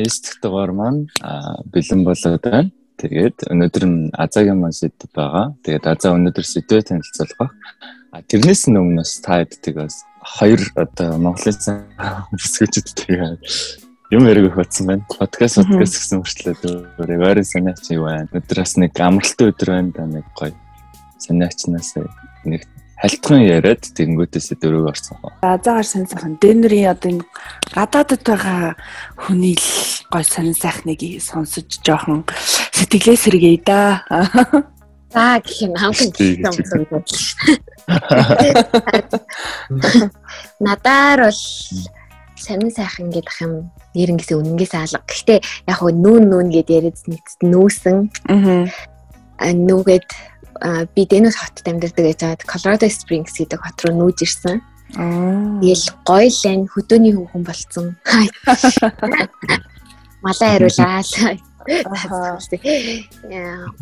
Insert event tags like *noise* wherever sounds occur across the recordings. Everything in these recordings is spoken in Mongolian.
манай 9 дахь дугаар маань бэлэн болоод байна. Тэгээд өнөөдөр нь Азагийн маань сэдв байгаа. Тэгээд Азаа өнөөдөр сэдвээ танилцуулах. А тэрнээс өмнөөс та хэддэг бас хоёр одоо Монголын бүсгүүчдтэй юм яриг хөтсөн байна. Подкаст подкаст гэсэн хүртлээд өөрөө ойрын санаач юу байна. Өнөөдөр бас нэг амралтын өдөр байна да нэг гоё санаачнаас нэг хальтхан яриад тэгэнгүүтээс дөрөв орсон. За заагаар сонь сайхан. Дэнэрийн одоо энэ гадаадд байгаа хүний л гой сонь сайхныг сонсож жоохон сэтгэлээ сэргээе да. *laughs* За гэх юм хамгийн юм. *laughs* Надаар бол сонин сайхан гэдэг юм нэрнгэсээ үнэнгээс алга. Гэхдээ яг хөө нүүн нүүн гэд яриад нэгт нүүсэн. Аа. Нүгэд би Денис хотод амьдардаг гэж байгаа Colorado Springs гэдэг хот руу нүүж ирсэн. Тэгэл гоё л ань хөдөөний хүүхэн болцсон. Малаа *laughs* хариулаа.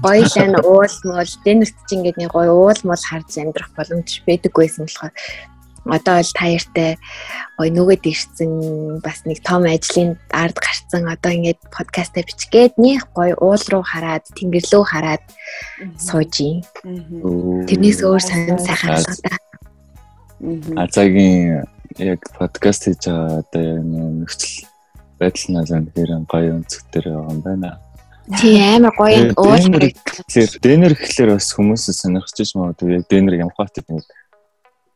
Гоё л ань уул муул Денисд ч ингээд нэг гоё уул муул харж амьдрах боломж байдаггүйсэн болохоор одоо бол таяртай ой нүгэд ирсэн бас нэг том ажлын ард гарцсан одоо ингээд подкастаа бичгээд нэг гой уул руу хараад тэнгэр лөө хараад сууж юм. Тэрнээс өөр сонир сайхан алгадаа. Азагийн яг подкаст хийж байгаа одоо нөхцөл байдал нь үнэхээр гоё өнцгтэр байгаа юм байна. Тий амар гоё уул. Дэнэр гэхлээр бас хүмүүс сонирхож магадгүй яг дэнэр ямхаатай нэг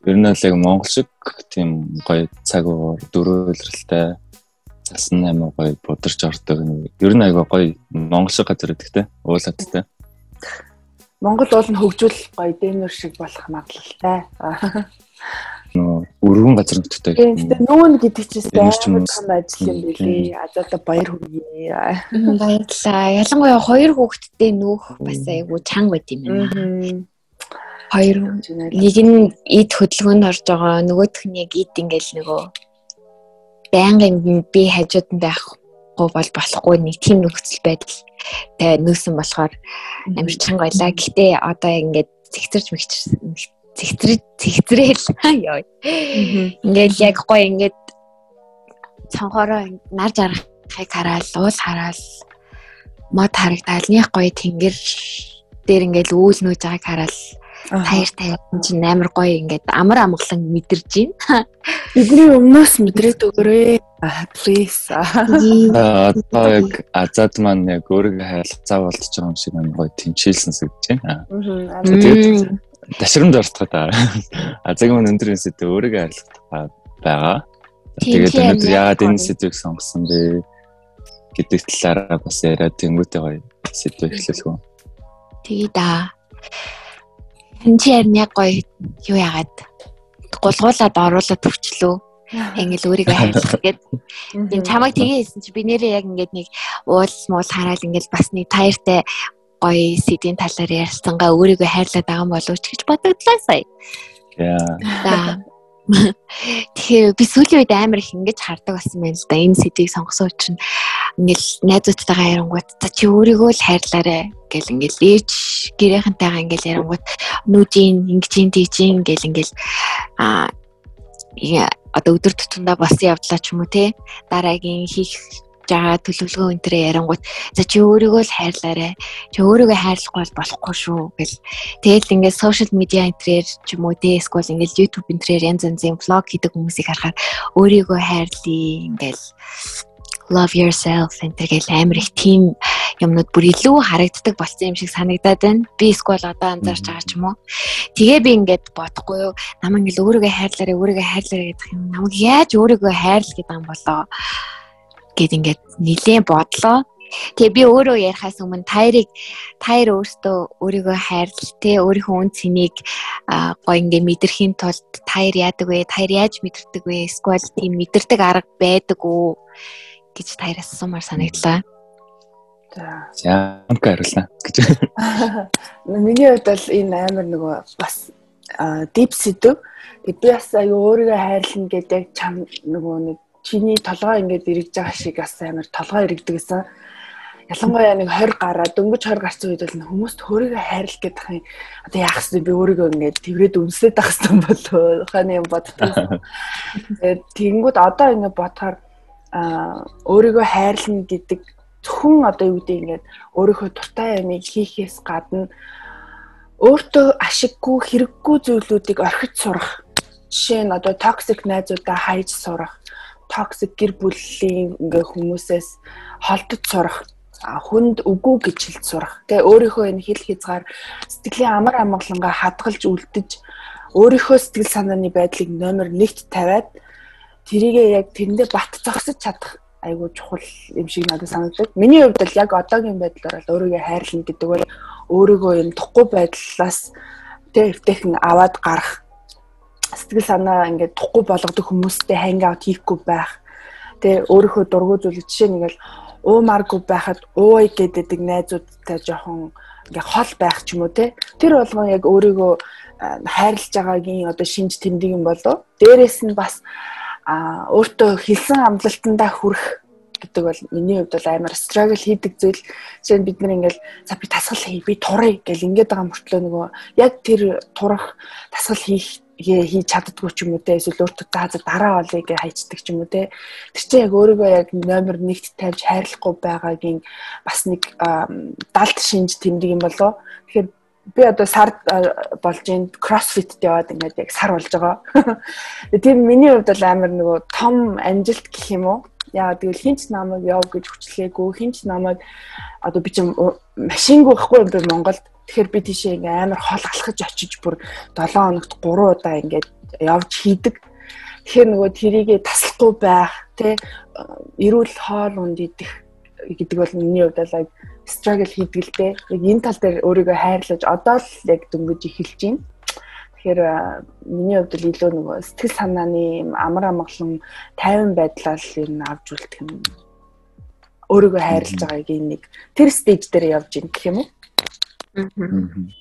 Ер нь л яг монгол шиг тийм гоё цаг уур дөрөөлрэлтэй засан аймаг гоё бударч ордог. Ер нь айгаа гоё монгол шиг газар гэдэгтэй уулаадтай. Монгол уул нь хөгжүүл гоё дэнэр шиг болох магадлалтай. нөө өргөн газар нутгтай. Тэгээ нүүн гэдэг чинь амар том ажил юм билий. Азада баяр хүргэе. Баярлалаа. Ялангуяа хоёр хүүхэдтэй нүүх бас айгу чанга байт юм байна. Хоёр нэг нь эд хөдөлгөөнд орж байгаа нөгөөх нь яг эд ингээл нөгөө байнгын би хажууд нь байхгүй бол болохгүй нэг тийм нөхцөл байдал тэ нөөсөн болохоор амар чанга байлаа. Гэтэ одоо ингээд цэгцэрч мэгчэрсэн цэгцрээ цэгцрээл *laughs* ёо. Ингээл яг гоё ингээд цонхороо нар жаргахыг хараал, уул хараал, мод харагдаал, нэг гоё тэнгэр дээр ингээл үүл нөөж байгааг хараал таяр таяр чинь амар гоё ингээд амар амгалан мэдэрж байна. Бидний өмнөөс мэдрээд өгөөрэй. Please. Одоо яг азад маань яг өөрийгөө хайлцаа болчих жоом шиг амар гоё тэнчээлсэн гэж байна. Тэгээд ташрамд ортгоо та. Азагийн мөн өндөр институт өөрийгөө хайлах байгаа. Тэгээд өнөөдөр яагаад энэ сэдвийг сонгосон бэ гэдэг талаараа бас яриад тэнгуүтэй гоё сэдв эхлэх үү. Тэгээ да. Эн чи харин яг гоё юу яагаад гулгуулад оруулаад төвчлөө. Ингээл өөрийгөө хайрлах гээд энэ чамайг тгээ хэлсэн чи би нэрээ яг ингээд нэг уул муул хараал ингээд бас нэг таяртай гоё сэдийн талаар ярьсангаа өөрийгөө хайрлаад байгаа болов ч гэж бодогдлаа сая. Яа. Тэгэхээр би сүүлийн үед амар их ингэж хардаг болсон байна л да. Энэ сэдвийг сонгосон учраас ингээл найзуудтайгаа ярангууд за чи өөрийгөө л хайрлаарэ гэл ингээл ээж гэрийнхэнтэйгаа ингээл ярангууд нүүдийн ингэжин тийжин гэл ингээл а одоо өдөр тутамдаа болсон явдлаа ч юм уу те дараагийн хийх жаа төлөвлөгөө өнтрээ ярангууд за чи өөрийгөө л хайрлаарэ чи өөрийгөө хайрлахгүй бол болохгүй шүү гэл тэгэл ингээд сошиал медиа энтрээр ч юм уу те эсвэл ингээд YouTube энтрээр янз янзын влог хийдэг хүмүүсийг харахаар өөрийгөө хайрлаа ингээл love yourself энтергээл амар их тийм юмнууд бүр илүү харагддаг болсон юм шиг санагдаад байна. Би эсвэл одоо анзаарч байгаа ч юм уу. Тэгээ би ингээд бодохгүй юу. Намайг ингээл өөрийгөө хайрлаарэ, өөрийгөө хайрлаарэ гэдэг юм. Намайг яаж өөрийгөө хайрлах гэдэг юм болоо гэд ингээд нилээн бодлоо. Тэгээ би өөрөө ярихаас өмнө тайрыг тайр өөртөө өөрийгөө хайрлал те өөрийнхөө үн цэнийг гоо ингээ мэдэрхийн тулд тайр яадаг вэ? Тайр яаж мэдэрдэг вэ? Эсвэл тийм мэдэрдэг арга байдаг уу гэж тайраас асуумаар санагдлаа. За. Ямка хариулна гэж. *laughs* Миний хувьд бол энэ амар нөгөө бас дип сэдв. Тэгээ би бас аюу өөрийгөө хайрлна гэдэг яг чам нөгөө нэг чиний толгой ингээд эргэж байгаа шиг бас амар толгой эргдэг гэсэн. Ялангуяа нэг 20 гараа дөнгөж 20 гарсан үед бол хүмүүст өөрийгөө хайрлах гэдэг юм. Одоо яах вэ? Би өөрийгөө ингээд тэрвэрэд үнсээд байх юм болоо. Ханы юм боддог. Тэгээд тэгэнгүүт одоо ингээд бодохоор аа өөрийгөө хайрлна гэдэг зөвхөн одоо юу гэдэг ингээд өөрийнхөө дуртай юмыг хийхээс гадна өөртөө ашиггүй хэрэггүй зүйлүүдийг орхиж сурах. Жишээ нь одоо токсик найзуудаа хайж сурах, токсик гэр бүлийн ингээ хүмүүсээс холдож сурах хүнд үгүй гэж хэлж сурах. Тэгээ өөрийнхөө энэ хэл хязгаар сэтгэлийн амар амгалангаа хадгалж үлдэж өөрийнхөө сэтгэл санааны байдлыг номер 1-т тавиад тэрийгээ яг тэрэндээ бат зогсож чадах айгүй чухал юм шиг надад санагдав. Миний хувьд л яг одоогийн байдлаар л өөрийгөө хайрлна гэдэг бол өөрийгөө юм тухгүй байдлаас тэ эвтэйхэн аваад гарах сэтгэл санаа ингээд тухгүй болгодог хүмүүстэй ханг аут хийхгүй байх. Тэ өөрийнхөө дургуй зүйл жишээ нэгэл уумааргүй байхад ууй гэдэг найзуудтай жоохон ингээ хол байх ч юм уу те тэр болгон яг өөрийгөө хайрлаж байгаагийн одоо шинж тэмдэг юм болов. Дээрээс нь бас а өөртөө хэлсэн амлалтандаа хүрэх гэдэг бол миний хувьд бол амар struggle хийдэг зүйл. Жишээ нь бид нар ингээл за би тасгал хий, би турыг гэл ингээд байгаа мөртлөө нөгөө яг тэр турах тасгал хийх хийж чаддгүй ч юм уу те эсвэл өөртөө заа за дараа гэж хайчдаг ч юм уу те тэр чинь яг өөрийгөө яг номер 1-т тавьж хайрлахгүй байгаагийн бас нэг далд шинж тэмдэг юм болоо тэгэхээр би одоо сард болж ин кроссфит яваад ингээд яг сар болж байгаа. *laughs* Тийм миний хувьд бол амар нөгөө том амжилт гэх юм уу? Яа тэгвэл хинч намайг яв гэж хүчлээгүй хинч намайг одоо би чинь машингүй байхгүй юм би Монголд. Тэгэхээр би тийшээ ингээ амар хол алхаж очиж бүр 7 хоногт 3 удаа ингээд явж хийдэг. Тэгэхээр нөгөө тэрийгэ таслахгүй байх, тэ эрүүл хоол унд идэх гэдэг бол миний хувьд бол struggle хийдэг л дээ. Яг энэ тал дээр өөрийгөө хайрлаж одоо л яг дөнгөж эхэлж байна. Тэгэхээр миний хувьд л илүү нөгөө сэтгэл санааны амар амгалан тайван байдлаар л энэ авч үлдэх юм. Өөрийгөө хайрлаж байгаагийн нэг тэр стейж дээр явж ийн гэх юм уу? Аа.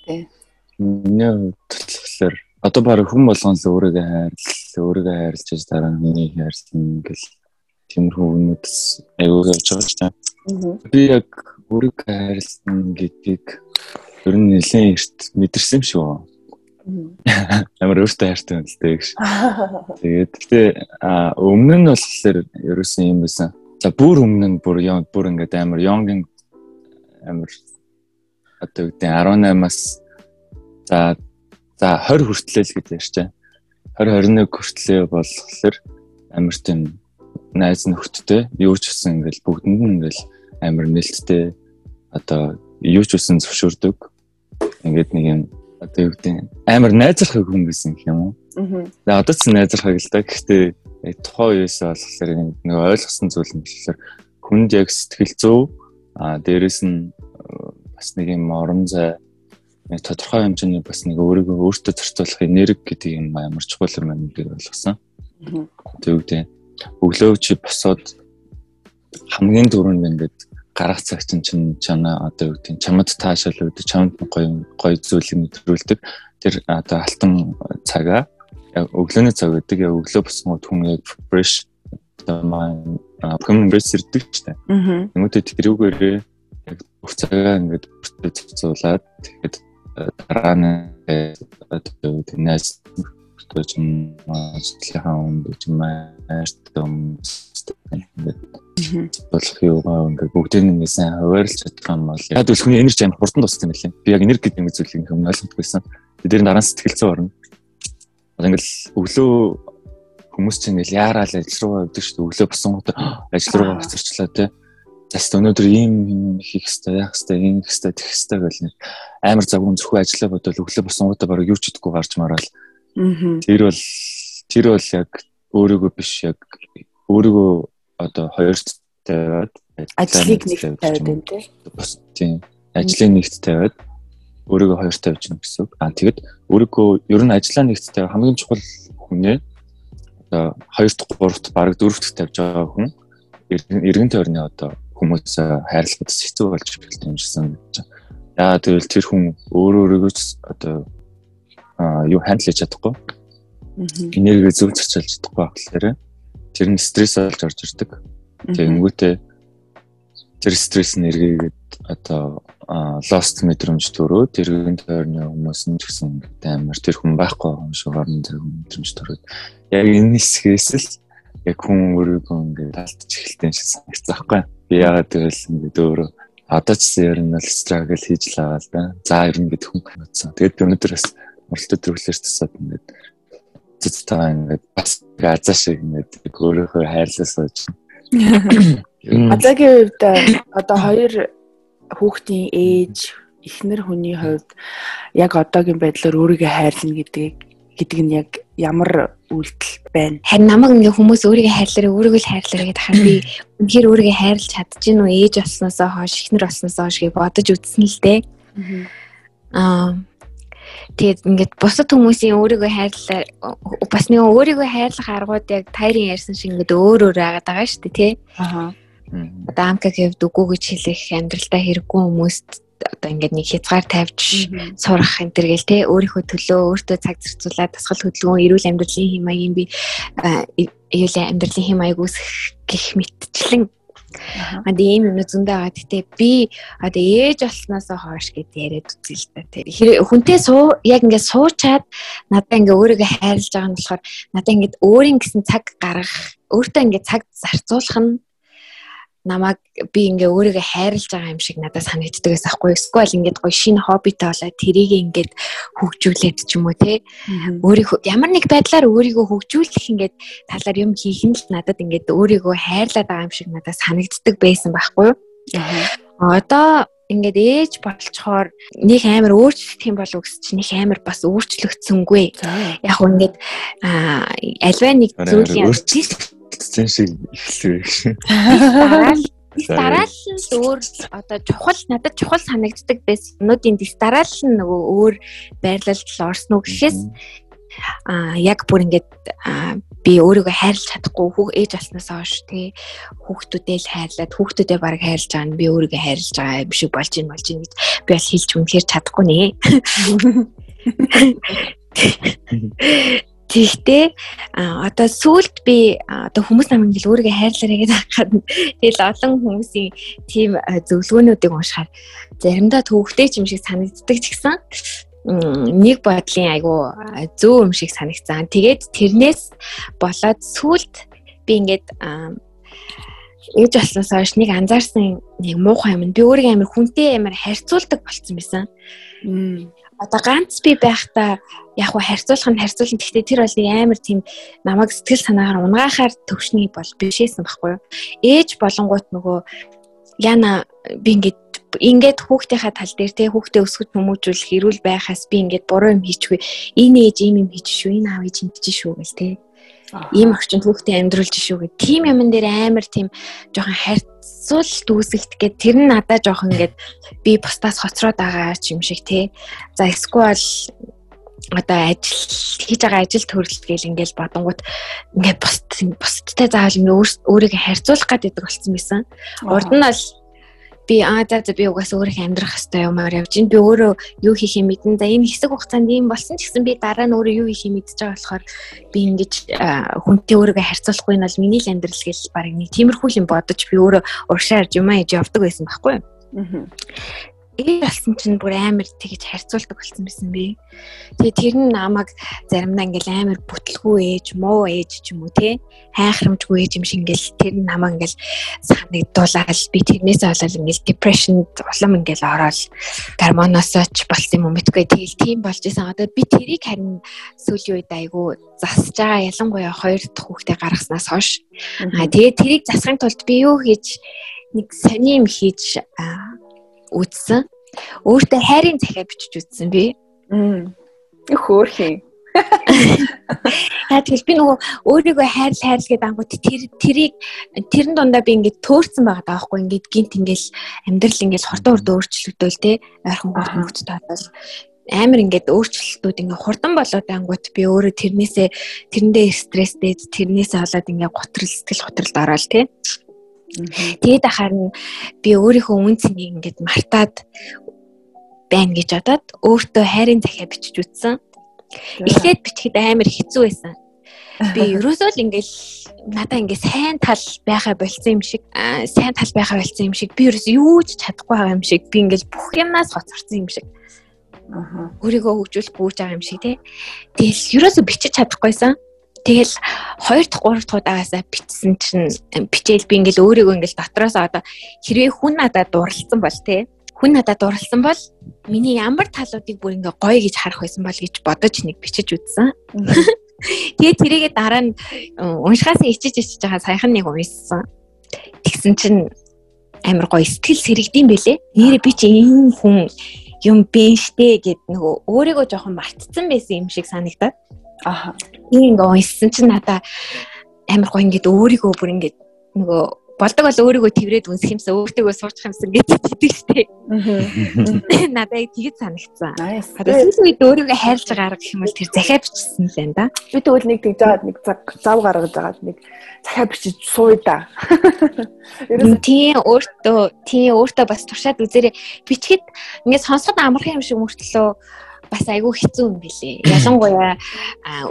Тэ. Хувьд болохоор одоо баг хүн болгон л өөрийгөө хайрлал, өөрийгөө хайрлаж байж дараа нь миний хайрлсан гэл тиймэрхүү үнүүдс аюул явж байгаа ч тийм. Би яг бүрэг хайрлсан гэдгийг ер нь нэлээд эрт мэдэрсэн юм шиг байна. Амар *laughs* өөртөө хайртай юм л дээ гэж. *laughs* Тэгээд гэтээ өмнө нь болохоор ерөөсөн юм байсан. За бүр өмнө нь бүр бүр ингээд амар young амар одоо үгдэн 18-аас за за 20 хүртлээл гэж ярьчаа. 20 21 хүртлээ болохоор амар тийм найз нөхдөдтэй юу ч гэсэн ингээл бүгдэнд нь ингээл амар нэлттэй одоо юу ч үсэн зөвшөөрдөг. Ингээд нэг юм одоо юу гэдэг амар найзрах хүн гэх юм уу. Аа. Одоо ч найзрах л да. Гэхдээ тухайн үеэс болохоор нэг ойлгосон зүйл нь болохоор хүнд яг сэтгэл зүй а дээрэс нь бас нэг юм орон зай нэг тодорхой хэмжээний бас нэг өөрийгөө өөртөө зарцуулах энерги гэдэг юм амар чухал юм байна гэдгийг ойлгосон. Тэгвэл өглөө чи босоод хамгийн дөрөнд ингээд гарах цаг чинь чана одоо юу гэдэг чамд таашаал үүдээ чамд гоё гоё зүйлийг мэдрүүлдэг тэр одоо алтан цагаа яг өглөөний цаг гэдэг яг өглөө босгоод хүн яг fresh маань community ирдэг ч тийм. Тэмүүтэ тэрүүгээрээ яг бүх цагаа ингээд бүртээ зохицуулаад тэгэхэд дараа нь гэдэг найз нөхдөж юм ажлынхаа үнд ч юм ааштай юм ингээд болох юугаа ингээд бүгдийг нь сайн хуваарлж чадах юм бол яг л хүний энерги амар хурдан тусдаг юм лээ. Би яг энерги гэдэг зүйлийг юм ойлгохдагсан. Тэр нь дараа нь сэтгэлцээ орно. Ингээд өглөө хүмүүс чинь ингээл яарал ажил руу явдаг шүү дээ. Өглөө босонгууд *gasps* ажил руу гацарчлаа тий. Заст өнөөдөр ийм хийх хэрэгтэй, яах хэрэгтэй, ийм хэрэгтэй, тэгэх хэрэгтэй гэл нэг амар загвар зөвхөн ажиллаа бодвол өглөө босонгуудаа бараг юу ч идэхгүй гарч мараал. Тэр бол тэр бол яг өөрийгөө биш яг өөрийгөө одоо хоёрт тавиад ажлыг нэгт тавиад байна тий. Бас тийм ажлыг нэгт тавиад өөрийгөө хоёрт тавьж гэнэ гэсэн үг. Аа тэгэд өөрийгөө ер нь ажлаа нэгт тавих хамгийн чухал хүнээ одоо хоёрт гуравт бараг дөрөвт тавьж байгаа хүн эргэн тойрны одоо хүмүүс хайрлахад хэцүү болж эхэлдэг юм шигсэн гэж. Яа тэгвэл тэр хүн өөрөө өөрийгөө одоо юу хандлаж чадахгүй. Энерги зөв зарчилж чадахгүй болохоор тэр нь стресс олж орж ирдэг. Тэгэнгүүтээ тэр стресс нь эргээгээд одоо lost мэдрэмж төрөө тэргийн тойрны хүмүүс нь ч гэсэн амар тэр хүн байхгүй юм шиг орон зэрэг мэдрэмж төрөөд яг энэ хэсгээс л яг хүн өөрийгөө ингээд алдчих эхэлтэн шиг санагцсан байхгүй. Би яагаад тэгэл ингээд өөрөө одоо ч ер нь л struggle хийж л байгаа л да. За ер нь гэд хүн бодсон. Тэгээд бас уралдаа төвлөрч тасаад ингээд цэцтэйгээ ингээд бас газаа шиг ингээд өөрөөхөө хайрлаа сууж. Азагийн үед одоо хоёр хүүхдийн ээж эхнэр хүний хувьд яг одоогийн байдлаар өөрийгөө хайрлна гэдэг гэдэг нь яг ямар үйлдэл байна. Харин намайг ингээ хүмүүс өөрийгөө хайрлаарай, өөрийгөө л хайрлаарай гэдэг хаа би *clears throat* үнэхээр өөрийгөө хайрлаж чадчих нү ээж болсноосоо хойш, ихнэр болсноосоо хойш гэж бодож үзсэн л дээ. Аа Тэгээд ингээд бусад хүмүүсийн өөрийгөө хайрлаа бас нэг өөрийгөө хайрлах аргууд яг тайрын ярьсан шиг ингээд өөр өөр агаад байгаа шүү дээ тий. Аа. Одоо амкаг хэвд үгүй гэж хэлэх амьдралдаа хэрэггүй хүмүүст одоо ингээд нэг хязгаар тавьж сурах энэ төр гэл те. Өөрийнхөө төлөө өөртөө цаг зарцуулаад тасгал хөдөлгөөн эрүүл амьдралын хэм маягийн би эрүүл амьдралын хэм маяг үүсгэх гих мэтчлэн. А тийм юм зөндөө байгаа. Гэтэ би одоо ээж болсноос хойш гэд яриад та. Тэр хүнтэй суу яг ингээд суучаад надаа ингээд өөрийгөө хайрлаж байгаа нь болохоор надаа ингээд өөрийн гэсэн цаг гаргах, өөртөө ингээд цаг зарцуулах нь намайг би ингээ өөрийгөө хайрлаж байгаа юм шиг надад санагддаг гэсэн аахгүй. Эсвэл ингээд гоё шинэ хоббитой болоод тэрийг ингээд хөгжүүлээд ч юм уу те. Өөрийнхөө ямар нэг байдлаар өөрийгөө хөгжүүлэх ингээд талаар юм хийх нь л надад ингээд өөрийгөө хайрлаад байгаа юм шиг надад санагддаг байсан байхгүй. Юу одоо ингээд ээж болчхоор нэг амар өөрчлөлт юм болов гэж чинь нэг амар бас өөрчлөгдсөнгүй. Яг хөө ингээд альва нэг зүйлийн зэн шиг эхлэв гэж. Дараал нь өөр одоо чухал надад чухал санагддаг байсан юмнуудын дэс дараал нь нөгөө өөр байрлалд л орсон уу гэхээс а яг бүр ингээд би өөрийгөө хайрлах чадахгүй хүүх ээж болсноос хойш тий хүүхдүүдээ л хайрлаад хүүхдүүдээ баг хайрлаж байгаа нь би өөрийгөө хайрлаж байгаа шиг болж ийн болж ийн гэж би бол хэлж үнэхээр чадахгүй нэ. *laughs* *laughs* *laughs* Тэгтээ одоо сүулт би одоо хүмүүс намайг ингээл өөрийгөө хайрлаарай гэдэг хахад тэгэл олон хүмүүсийн тийм зөвлөгөөнүүдийг уншихаар заримдаа төвөгтэй юм шиг санагддаг ч гэсэн нэг бодлын айгу зөв юм шиг санагцсан. Тэгээд тэрнээс болоод сүулт би ингээд ээж болсноос хойш нэг анзаарсан нэг муухай юм. Би өөрийгөө амар хүнтэй амар харьцуулдаг болцсон байсан одоо ганц би байхдаа яг хөө харьцуулах нь харьцуулна. Гэхдээ тэр бол амар тийм намайг сэтгэл санаагаар унгаахаар төвшний бол бишээсэн байхгүй юу. Ээж болонгууд нөгөө яна би ингээд ингээд хүүхдийнхаа тал дээр те хүүхдээ өсгөж хүмүүжүүлэх эрүүл байхаас би ингээд буруу юм хийчихгүй. Энэ ээж ийм юм хийж шүү. Энэ аав ээж ингэж шүү гэл те ийм орчинд хүүхдээ амьдруулж шүү гэх. Тим юмн дээр амар тийм жоохон харьцуулт үүсгэх гээд тэр нь надад жоохон ингээд би бусдаас хоцроод байгаа юм шиг тий. За эсвэл одоо ажил хийж байгаа ажил төрөл гээл ингээл бодонгууд ингээд бусд бусдтай заавал ингээ өөрийгөө харьцуулах гэдэг болсон байсан. Урд нь бол би аа за за би угаасаа өөрийнхөө амьдрах хэвээр юмар явж ин би өөрөө юу хийхээ мэдэн за энэ хэсэг хугацаанд ийм болсон ч гэсэн би дараа нь өөрөө юу хийхээ мэдж байгаа болохоор би ингэж хүнтэй өөрийгөө харьцуулахгүй нь бол миний л амьдрал гэл баг нэг тиймэрхүү юм бодож би өөрөө уршаар юмаа хийж явдаг байсан байхгүй юу ээ болсон чинь бүр амар тэгж харьцуулдаг болсон байсан би. Тэгээ тэр нь намайг заримдаа ингээл амар бүтлгүй ээж, муу ээж ч юм уу те хайхрамжгүй ээж юм шиг ингээл тэр нь намайг ингээл санагдуулаад би тэрнээс болоод ингээл депрешнд улам ингээл ороод гормоноосоо ч болсон юм мэдгүй. Тэгэл тийм болж исэн. Одоо би тэрийг харин сүүлийн үед айгу засж байгаа ялангуяа хоёр дахь хүүхдээ гаргаснаас хойш. Аа тэгээ тэрийг засахын тулд би юу хийж нэг сони юм хийж үзсэн. Өөртөө хайрын захиа бичиж үзсэн би. Их хөөрхий. Яа тэгэл би нөгөө өөрийгөө хайр хайр гэдэг ангууд тэр тэрийг тэрэн дундаа би ингээд төөрцөн байгаа даахгүй ингээд гинт ингээл амьдрал ингээл хурдан хурдан өөрчлөгдөөл те ойрхон хурд нөхцөл таатал амар ингээд өөрчлөлтүүд ингээ хурдан болоод ангууд би өөрөө тэрнээсээ тэрэндээ стресстэй тэрнээсээ болоод ингээ готрол сэтгэл готролд ороод тий Тэгээд харин би өөрийнхөө үн цэнийг ингээд мартаад байна гэж бодоод өөртөө хайрын захиа бичиж үтсэн. Эхлээд бичихэд амар хэцүү байсан. Би *laughs* ерөөсөө л ингээл надаа ингээ сайн тал байхаа болцсон юм шиг сайн тал байхаа болцсон юм шиг би ерөөс юу ч чадахгүй байгаа юм шиг би ингээл бүх юмнаас хоцорсон юм шиг. Аа. Өөрийгөө хөгжүүлэхгүй байгаа юм шиг тий. Тэгэл ерөөсөө бичиж чадахгүйсэн. Тэгэл 2 дахь 3 дахь удаагаасаа бичсэн чинь бичээл би ингээл өөрийгөө ингээл дотроос одоо хэрвээ хүн надад дурлцсан бол те хүн надад дурлцсан бол миний ямар талуудыг бүр ингээ гоё гэж харах байсан бол гэж бодож нэг бичиж үзсэн. *laughs* Тэгээ тэрийгээ дараа нь уншихаас ичиж ичиж байгаа саяхан нэг уншсан. Тэгсэн чинь амар гоё сэтгэл сэрэгдэм бэлээ. Нэрээ би чи ийм хүн юм бэ штэ гэд нөгөө өөрийгөө жоохон мартцсан байсан юм шиг санагдаад Аа. Ийм ингээ уншсан чинь надаа амар гоё ингээд өөрийгөө бүр ингээд нөгөө болдог бол өөрийгөө тэрвэрэд үнсэх юмсан өөртөө суучих юмсан гэж хэлдэг штеп. *laughs* Надад санагдсан. Одоо сүүлийн үед өөрийгөө арга гэх юм бол тэр захиа бичсэн л байна да. Би тэгвэл нэг тэгж жаад нэг зав зав гаргаж жагаад нэг захиа бичиж сууя да. *laughs* Тийм өөртөө тийм өөртөө бас туршаад үзээрэй. Бичгэд ингээд сонсоход амархан юм шиг мөртлөө бас айгүй хэцүү юм билээ. Ялангуяа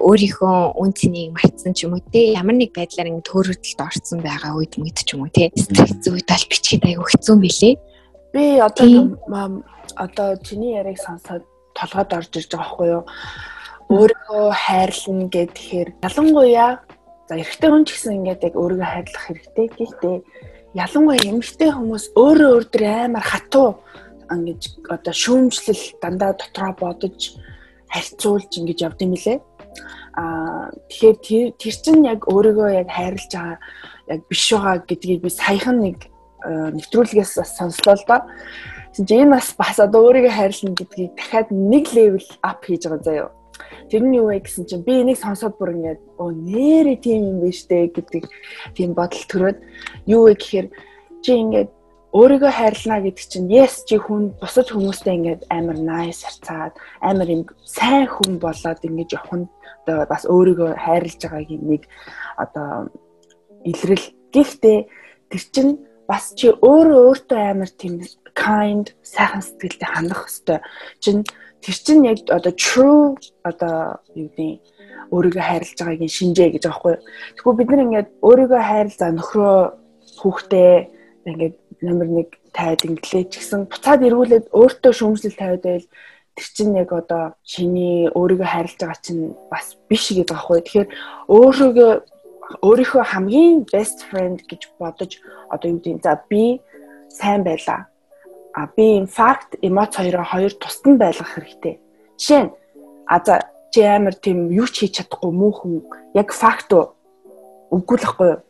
өөрийнхөө үн цэнийг мартсан ч юм уу те ямар нэг байдлаар ингэ төөрөлтөлд орсон байгаа үед мэд ч юм уу те стресс үед бол бичгээд айгүй хэцүү юм билээ. Би одоо одоо чиний яриг сонсоод толгойд орж ирж байгаа байхгүй юу? Өөрийгөө хайрлна гэхээр ялангуяа за эрэгтэй хүн ч гэсэн ингээд яг өөрийгөө хайрлах хэрэгтэй. Гэхдээ ялангуяа эмэгтэй хүмүүс өөрөө өөр амар хатуу ингэж одоо шүүмжлэл дандаа дотроо бодож харьцуулж ингэж явд юм лээ. Аа тэгэхээр тэр чинь яг өөрийгөө яг хайрлаж байгаа яг биш байгаа гэдгийг би саяхан нэг нэвтрүүлгээс бас сонслоо л доо. Тэгвэл энэ бас бас одоо өөрийгөө хайрлна гэдгийг дахиад нэг левел ап хийж байгаа заяа. Тэр нь юу вэ гэсэн чинь би энийг сонсоод бүр ингээд оо нэрээ тийм юм биш дээ гэдэг тийм бодол төрөөд юу вэ гэхээр чи ингээд өөрийгөө хайрлана гэдэг чинь yes чи хүн бусад хүмүүстэй ингээд амар nice харцаад амар юм сайн хүн болоод ингэж явах нь одоо бас өөрийгөө хайрлаж байгаагийн нэг одоо илрэл гэхдээ тэр чинь бас чи өөрөө өөртөө амар тийм kind сайхан сэтгэлтэй хандах хэрэгтэй чинь тэр чинь яг одоо true одоо юу гэдэг өөрийгөө хайрлаж байгаагийн шинжээ гэж аахгүй. Тэгвэл бид нар ингээд өөрийгөө хайрлаж за нөхрөө хүүхдээ ингээд номер 1 тайд инглээ ч гэсэн буцаад эргүүлээд өөртөө шүүмжлэл тавиад байл тэр чинь яг одоо чиний өөрийгөө хайрлаж байгаа чинь бас биш гэж байгаа хгүй. Тэгэхээр өөрийгөө өөрийнхөө хамгийн best friend гэж бодож одоо юу гэдэг за би сайн байлаа. А би fact эмоц хоёроо хоёр тусад нь байлгах хэрэгтэй. Жишээ нь а за чи амар тийм юу ч хийж чадахгүй муу хүн яг факт үгүй л хгүй юу?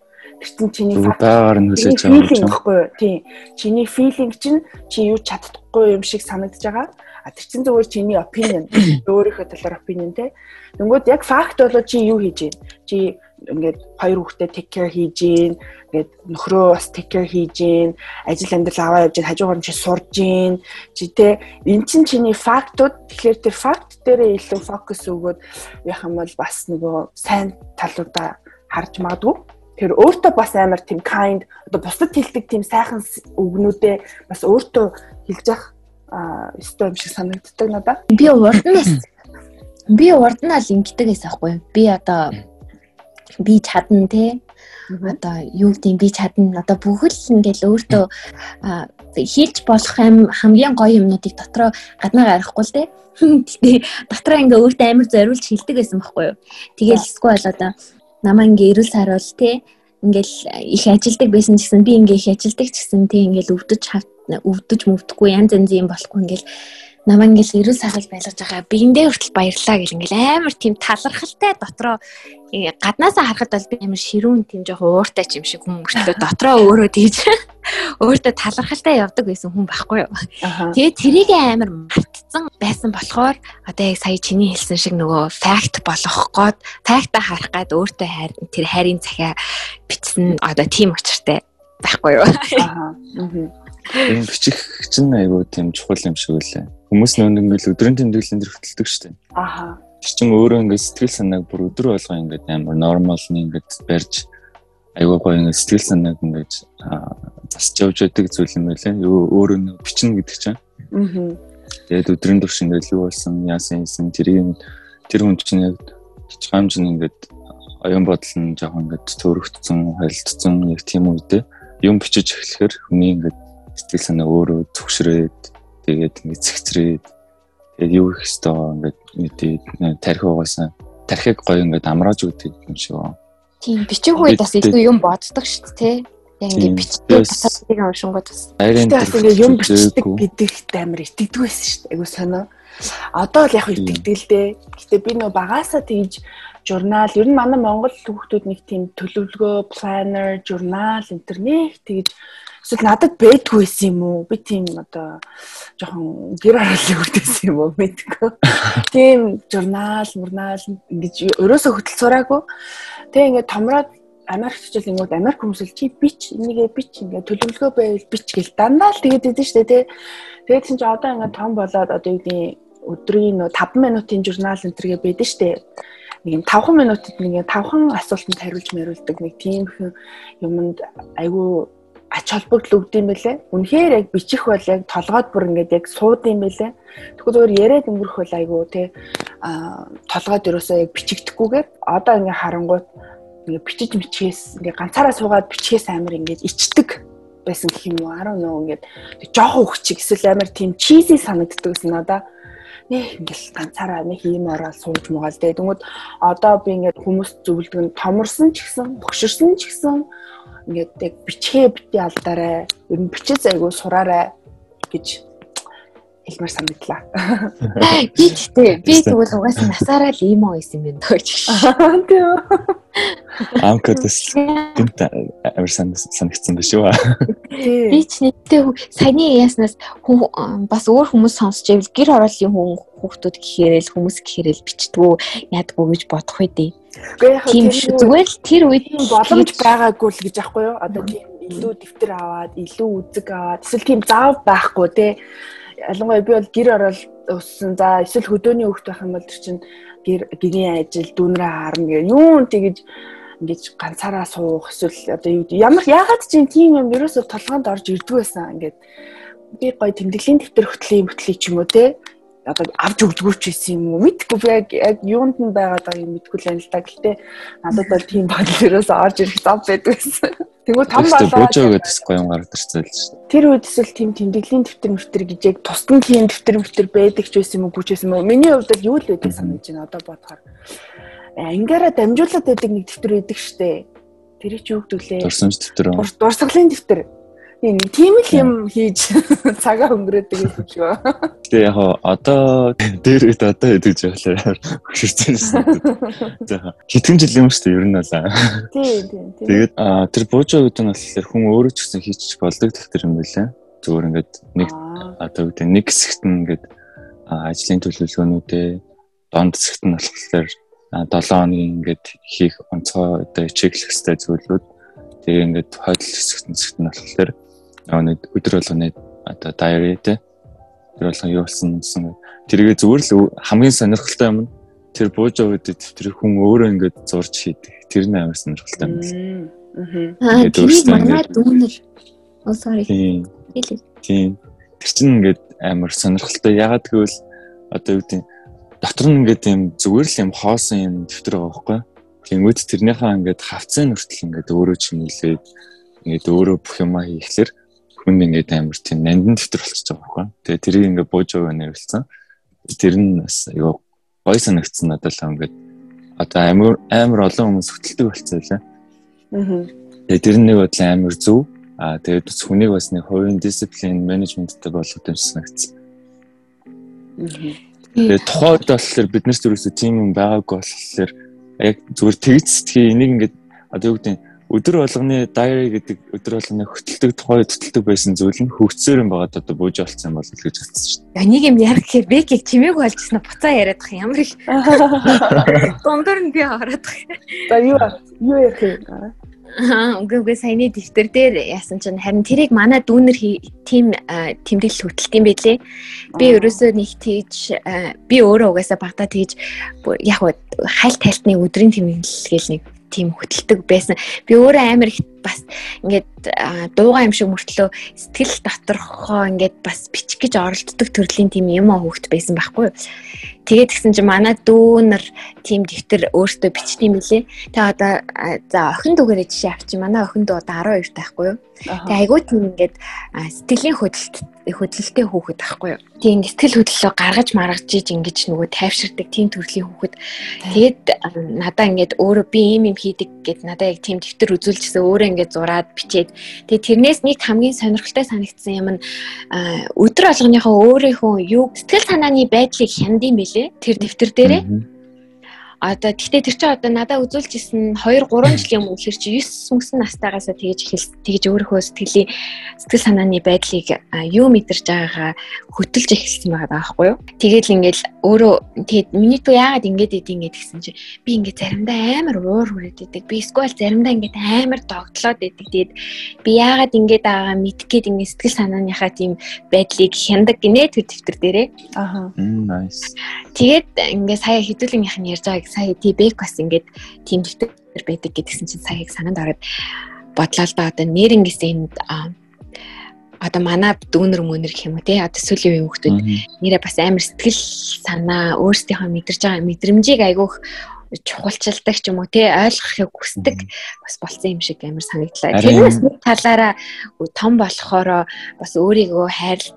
Чинь чиний байгаар нь хүлээж байгаа юм байхгүй юу? Тийм. Чиний feeling чинь чи юу чаддаггүй юм шиг санагдаж байгаа. А тэр чинь зөвхөн чиний opinion. *clears throat* Өөрийнхөө талаар opinion те. Тэнгүүд яг fact болоо чи юу хийж байна? Чи ингээд хоёр хүүхдээ take care хийж гин ингээд нөхрөө бас take care хийж гин ажил амьдрал аваа явж гин хажуугаар нь чи сурж гин чи тэ эн чин чиний фактууд тэгэхээр тэр факт дээрээ илүү фокус өгөөд яах юм бол бас нөгөө сайн талуудаа харж магадгүй Тэр өөртөө бас амар тийм kind одоо бусдад хэлдэг тийм сайхан үгнүүдээ бас өөртөө хэлж явах өстой юм шиг санагддаг надад. Би урд нь би урд нь л ингэдэг гэсэн аахгүй. Би одоо би чадна те. Одоо юу гэдэг би чадна одоо бүхэл ингээл өөртөө хийлж болох юм хамгийн гоё юмнуудыг дотроо гаднаа гаргахгүй л те. *laughs* Гэтээ дотроо ингээ өөртөө амар зориулж хилдэг байсан байхгүй юу? Тэгэл эсвэл одоо намаа ингээ эрүүл саруул те ингээл их ажилдаг байсан ч гэсэн би ингээ их ажилдаг ч гэсэн те ингээл өвдөж өвдөж мөвдөхгүй янз янз юм болохгүй ингээл намаа ингээл эрүүл сайхан байлгаж байгаа биендээ хүртэл баярлаа гэл ингээл амар тийм талархалтай дотроо гаднаасаа харахад бол би амар ширүүн тийм жоохон ууртай ч юм шиг хүн мөртлөө дотроо өөрөө тийж өөртөө *laughs* талархалтай явдаг байсан хүн байхгүй юу. Тэгээ тэрийг амар мартцсан байсан болохоор одоо яг сая чиний хэлсэн шиг нөгөө факт болгох гээд фактаа харах гээд өөртөө хайр тэр хайрын захиа бичсэн одоо тийм учиртай байхгүй юу. Аа. Энэ бичих чинь айгүй тийм чухал юм шиг үлээ. Хүмүүс нэг ингээл өдрийн тэмдэглэлэн дээр хөтэлдэг шүү дээ. Аха. Тэр чинь өөрөө ингээд сэтгэл санааг бүр өдөр болго ингээд амар нормал нь ингээд барьж айгүй гоё ингээд сэтгэл санааг ингээд засч явж байдаг зүйл юм байлаа. Өөрөө бичнэ гэдэг чинь. Аа. Тэгээд өдрийн турш ингээд юу болсон, яасан юм тэрийг тэр хүн чинь яг хичгаамж нь ингээд оюун бодол нь жоохон ингээд төрөгдсөн, холилдсон яг тийм үедээ юм бичиж эхлэхээр хүний ингээд сэтгэл санаа өөрөө зөвшрээд тэгээд ингээд цэгцрээд тэгээд юу их хэвээр ингээд мэдээ тарих угаасаа тархиг гоё ингээд амрааж өгдөг юм шиг байна. Тийм бичих үед бас илүү юм боддог шүү дээ. Яг ингээд бичдэг баталгыг уншингууд бас. Бас ингээд юм бичдэг гэдэгт амар итгэдэг байсан шүү дээ. Айгу сонио. Одоо л яг итгэдэг л дээ. Гэтэ би нөө багаасаа тэгж журнал ер нь манай Монгол хүүхдүүд нэг тийм төлөвлөгөө, planner, журнал, интернет тэгж эсвэл надад байдгүй байсан юм уу? Би тийм одоо жоохон гэр хараалыг үрдээсэн юм уу мэдгүй. *laughs* Тийм журнал, мурнал ингэж өрөөсөө хөтөл сураагүй. Тэгээ ингээд томроод Америкт ч ингэвэл Америк хүмүүс л чи бич энийгээ бич ингээд төлөвлөгөө байвал бич гэл дандаа л тэгээд идэв штэ тий. Тэгээд чинь ч одоо ингээд том болоод одоо юу гэдэг өдрийн нөө 5 минутын журнал энэ төргээ байдаг штэ. Нэг 5 минутад нэг 5хан асуултанд хариулж мэруулдаг нэг тийм юмд айгүй ач холбогдол өгд юм бэлээ. Үнэхээр яг бичих бол яг толгойд бүр ингээд яг сууд юм бэлээ. Тэгвэл зөвөр яриад өнгөрөх бол айгүй те а толгойд ерөөсөө яг бичигдэхгүйгээр одоо ингээд харангуут ингээд бичиж мичгээс ингээд ганцаараа суугаад бичгээс амар ингээд ичдэг байсан гэх юм уу 10 нөө ингээд жоохон өгчиг эсвэл амар тийм чизи санагддаг гэсэн надаа нэг ингээл ганцаараа нэг юм ороод сууж муугаал дээ. Тэнгүүд одоо би ингээд хүмүүс зөвлөдөг нь томорсон ч гэсэн, богширсан ч гэсэн ингээд яг бичгээ бити алдаарай. Ер нь бичиж айгу сураарай гэж хэлмээр санагдлаа. Би гэхдээ би тэгвэл угаасаа насаараа л ийм байсан юм байна дөө. Тийм. Амкадс гэнт амар санагдсан биш үү? Би ч нэгтэй саяны яснаас бас өөр хүмүүс сонсч ивэл гэр ороолын хүн хүүхдүүд гэхээр л хүмүүс гэхээр л бичдгүү яадгүй гэж бодох байдیں۔ Тийм шүү. Зүгээр л тэр үед боломж байгаагүй л гэж аахгүй юу? Одоо тийм илүү дэвтэр аваад, илүү үзэг аваад, эсвэл тийм заав байхгүй те ялангуяа би бол гэр орол өссөн. За эсвэл хөдөөний хүүхд байх юм бол тэр чинь гэр гэрийн ажил дүүнрээ харна гэх юун тэгэж ингэж ганцаараа суух эсвэл одоо ямар ягаад ч тийм юм ерөөсө толгоонд орж ирдэг байсан ингээд би гоё тэмдэглэлийн дэвтэр хөтлийн хөтлөе ч юм уу те одоо авч өгдөггүй ч байсан юм уу мэдгүй би яг юунд нь байгаад байгаа юм мэдгүй л байна л та гэхдээ надад бол тийм бодол ерөөсө орж ирэх зав байдаг байсан *laughs* Тэгвэл том болоо гэдээс гоё юм гараад ирсэн л шүү. Тэр үед эсвэл тийм тэмдэглэлийн дэвтэр мөвтер гэж яг тусдан тийм дэвтэр мөвтер байдаг ч байсан юм уу гүч байсан юм уу? Миний хувьд л юу л байдаг санаж байна одоо бодохоор. Ангаараа дамжуулаад байдаг нэг дэвтэр байдаг штэ. Тэр чи юу гэдүүлээ? Дурсамж дэвтэр. Дурсгалын дэвтэр. Тийм тийм л юм хийж *laughs* цагаа өнгөрөөдөг юм шиг ба. Тэгээ яг одоо дээр үед одоо хэдэг жаглаар хөшөрсөн шээ. За хэдхэн жил юм шүү дээ ер нь бол. Тийм тийм. Тэгээд тэр буужаа үед нь болохоор хүн өөрөө ч гэсэн хийчих болдог тахтэр юм байлаа. Зүгээр ингээд нэг одоо үүдээ нэг хэсэгт нь ингээд ажлын төлөвлөгөөнүүдээ донд хэсэгт нь болохоор 7 хоногийн ингээд хийх онцгой одоо чеклэх хэвээр зүйлүүд тэгээ ингээд хойдол хэсэгт нь хэсэгт нь болохоор нэг өдөр болгоны одоо diary те. Тэр болгон юу болсон гэсэн тэргээ зүгээр л хамгийн сонирхолтой юм нь тэр бууж аваад тэр хүн өөрөө ингээд зурж хийдэг. Тэр нь амар сонирхолтой юм байна. Аа тэгээд манай дүүнер оо sorry. Тийм. Тэр чинь ингээд амар сонирхолтой. Ягаад гэвэл одоо юу гэдэг дотор нь ингээд юм зүгээр л юм хоосон юм дэвтэр байгаа байхгүй. Тэнгүүд тэрнийхээ ингээд хавцын хүртэл ингээд өөрөө чимэглээд ингээд өөрөө бүх юмаа хийхлээр хүн ингээд амар тийм нандин дэвтэр болчихж байгаа байхгүй. Тэгээ тэрийг ингээд бууж байгаа нэрлэлсэн. Тэр нь бас айгаа гой санагдсан надад л ингээд одоо амар амар олон хүмүүс хөтэлдэг болцсон лээ. Аа. Тэгээ тэр нэг бодлоо амар зөв. Аа тэгээд бас хүнийг бас нэг хувийн дисциплин менежменттэй болгох юм санагдсан. Аа. Тэгээ тухайд болохоор бид нар зүрхсээ тийм юм байгаагүй болохоор яг зүгээр тэгж сэтгэе энийг ингээд одоо юу гэдэг нь өдөр болгоны diary гэдэг өдөр болгоны хөтэлдэг тухай хөтэлдэг байсан зүйл нь хөгцсөөр юм байгаад одоо бууж олцсон бол гэж хэлсэн шүү дээ. Энийг юм ярих гэхээр бэкийг чимээгүй болчихсон буцаа яриад ах ямар их *laughs* дундуур нь би ороод ах. За юу юу ярих юм? Аа үгүй үгүй саяны дэвтэр дээр яасан чинь харин тэрийг манай дүүнер тим тэмдэглэл хөтэлт юм байлээ. Би ерөөсөө нэг тийж би өөрөө угаасаа багтаа тийж яг хайлт тайлтны өдрийн тэмдэглэл гээл нэг тийм хөтэлдэг байсан. Би өөрөө амар их бас ингээд дуугаа юм шиг мөртлөө сэтгэл доторхоо ингээд бас бичих гэж оролддог төрлийн тийм юм аа хүүхэд байсан байхгүй юу. Тэгээд гисэн чи манай дүүнэр тийм дэвтэр өөртөө бичт юм лээ. Тэгээ одоо за охин дүүгээрээ жишээ авчи. Манай охин дүү одоо 12 таахгүй юу. Тэгээ айгүй тийм ингээд сэтгэлийн хөдөлт хөдөлгөлтэй хүүхэд байхгүй юу. Тийм сэтгэл хөдлөлөө гаргаж маргаж иж ингэж нөгөө тайвширдаг тийм төрлийн хүүхэд. Тэгээд надаа ингээд өөрөө би ийм юм хийдэг гэд надаа яг тийм дэвтэр үзүүлчихсэн өөрөө ингээд зураад бичээд. Тэгээд тэрнээс нэг хамгийн сонирхолтой санагдсан юм нь өдөр алганыхаа өөрийнхөө юу сэтгэл санааны байдлыг хяндсан билээ тэр дэвтэр дээрээ Одоо тэгтээ тэр чинь одоо надад үзүүлж исэн 2 3 жилийн өмнө хэр чи 9 мөсөн настайгаасаа тэгж хэл тэгж өөрийнхөө сэтгэлийн сэтгэл санааны байдлыг юу мэдэрч байгаагаа хөтөлж эхэлсэн байгаа байхгүй юу. Тэгэл ингээл өөрөө тэгээд миний туу яагаад ингэж идэв гэсэн чи би ингээд заримдаа амар уур хүрээд идэг. Би эсвэл заримдаа ингээд амар догтлоод идэг. Тэгээд би яагаад ингэж байгаа мэдгээд ингээд сэтгэл санааныхаа тийм байдлыг хяндаг гинэ тэр дэвтэр дээрээ. Аха. Nice. Тэгээд ингээд сая хэдүүлгийнх нь ярьж байгааг сая Тибек бас ингээд тийм дэвтэр байдаг гэдгсэн чинь саяг санаанд ороод бодлоо л да одоо нэрнгээс энд одоо манай дүүнер мөнэр гэх юм уу те одоо сүүлийн үеийн хүмүүс нэрээ бас амар сэтгэл санаа өөрсдийнхөө мэдэрж байгаа мэдрэмжийг айгүйх чухалчилдаг ч юм уу те ойлгохыг хүсдэг бас болсон юм шиг амар санагдлаа. Тэрнээс нэг талаараа том болохоор бас өөрийгөө хайрлал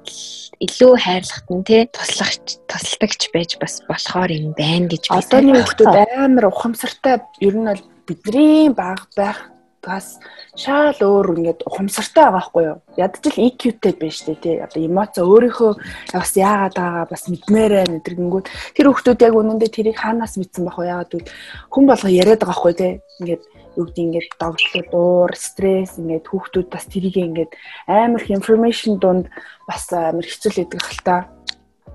илүү хайрлахт нь те туслагч тусалдагч байж бас болохоор юм байна гэж би одооны хүмүүс амар ухамсартай ер нь бол бидний баг байх бас шал өөр ингээд ухамсартай байгаа байхгүй юу? Ядчил EQ-тэй байна шүү дээ тий. Одоо эмоц өөрийнхөө бас яагаад байгаа бас мэдмээрээ нэдэргэнгүүт тэр хүмүүс яг үнэндээ тэрийг хаанаас мэдсэн бах вэ? Яагаад гэвэл хүн болго яриад байгаа байхгүй тий. Ингээд юу гэдэг ингээд догтлол, уур, стресс ингээд хүүхдүүд бас тэрийг ингээд амар их information донд бас амар хэцүү лээдэг хальтаа.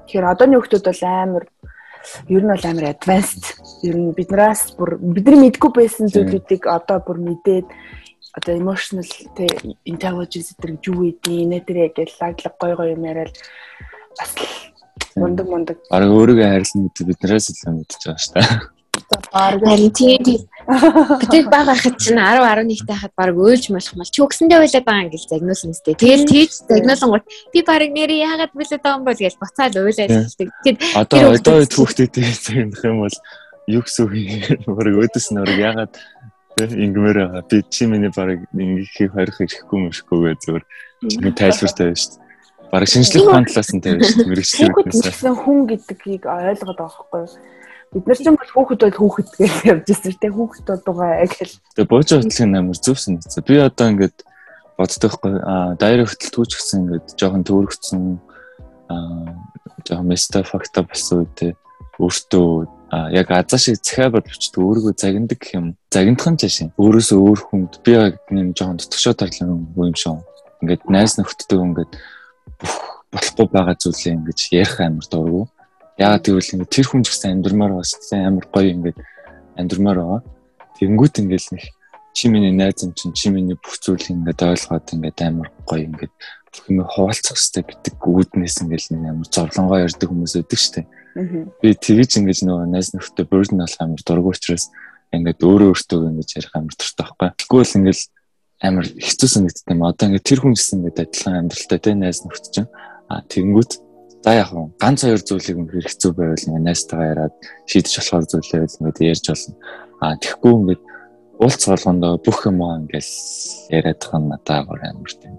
Тэгэхээр одооны хүүхдүүд бол амар ер нь бол амар advanced. Ер нь биднээс бүр бидний мэдгүй байсан зүйлүүдийг одоо бүр мэдээд одоо emotional те intelligence гэдэг юу гэдэг нэ тэр яг лаглаг гой гой юм яриад бас мундаг мундаг. Арга өөрийгөө хайрлах гэдэг биднээс илүү мэдчихэж байгаа шүү дээ. Харин тийм бид баг байхад чинь 10 11 тахад баг өөлж болох мал чи өгсөндөө байлаад байгаа юм гэл загнуулсан сте. Тэгэл тийж загнуулсан гот би баг нэрээ яагаад билээд байгаа юм бол гэж буцаал уйлаад хэлдэг. Тэгэхэд одоо одоо хүүхдүүдтэй загнах юм бол юу гэсэн үг юм баг өдөс нөр яагаад ингэмээр байгаа. Би чи миний баг ингэхийг харих ирэхгүй мөшгүйгээ зөвөр чиний тайлбартай байна *laughs* шүү дээ. Бараг шинжлэх ухааны талаас нь тавьж шүү дээ. Мэргэжлээс хүн гэдгийг ойлгоод байгаа байхгүй юу? Бид нар ч юм бол хүүхэд бол хүүхэд гэж явж ирсэн тийм хүүхэд болдгоо гэл. Тэгээ бууж хөтлөх амар зөвсөн. Би одоо ингээд боддог хгүй а дайр хөтөлтгүүч гэсэн ингээд жоохон төөрөгцсөн а жоохон места факта болсон үедээ өөртөө яг азаа шиг цахиа бодвчдаг өөрийгөө загиндаг гэх юм. Загиндах нь жишээ. Өөрөөсөө өөр хүнд би яг нэм жоохон дутгшоо тарлан юм шиг. Ингээд найз нөхдөдөө ингээд болохгүй байгаа зүйлээ ингэж ярих амар дургу. Яагаад гэвэл ингээд тэр хүн ч гэсэн амьдрмаар бас амар гоё ингээд амьдрмаар байгаа. Тэнгүүт ингээд нэг чи миний найз юм чинь чи миний бүх зүйлийг ингээд ойлгоод ингээд амар гоё ингээд бүх юм хуваалцах хэрэгтэй гэдэг үүднээс ингээд нэг амар зовлонгоо ярьдаг хүмүүс байдаг штеп. Би тэгэж ингээд нөгөө найз нөхдөд burden болох амар дург учраас ингээд өөрөө өөртөө ингээд ярих амар дуртай байхгүй. Тэгвэл ингээд амар хэцүү санагддаг юм. Одоо ингээд тэр хүн гэсэн ингээд адилхан амьдралтай те найз нөхдөд чинь а тэгэнгүүт За яг нь ганц хоёр зүйлийг үнэхээр хэцүү байвал ингээ найстайгаа яриад шийдэж болохоор зүйлээ ингээд ярьж болно. Аа тэгэхгүй ингээд уулз болгондоо бүх юм ингээл яриад байгаа нь надад амар тийм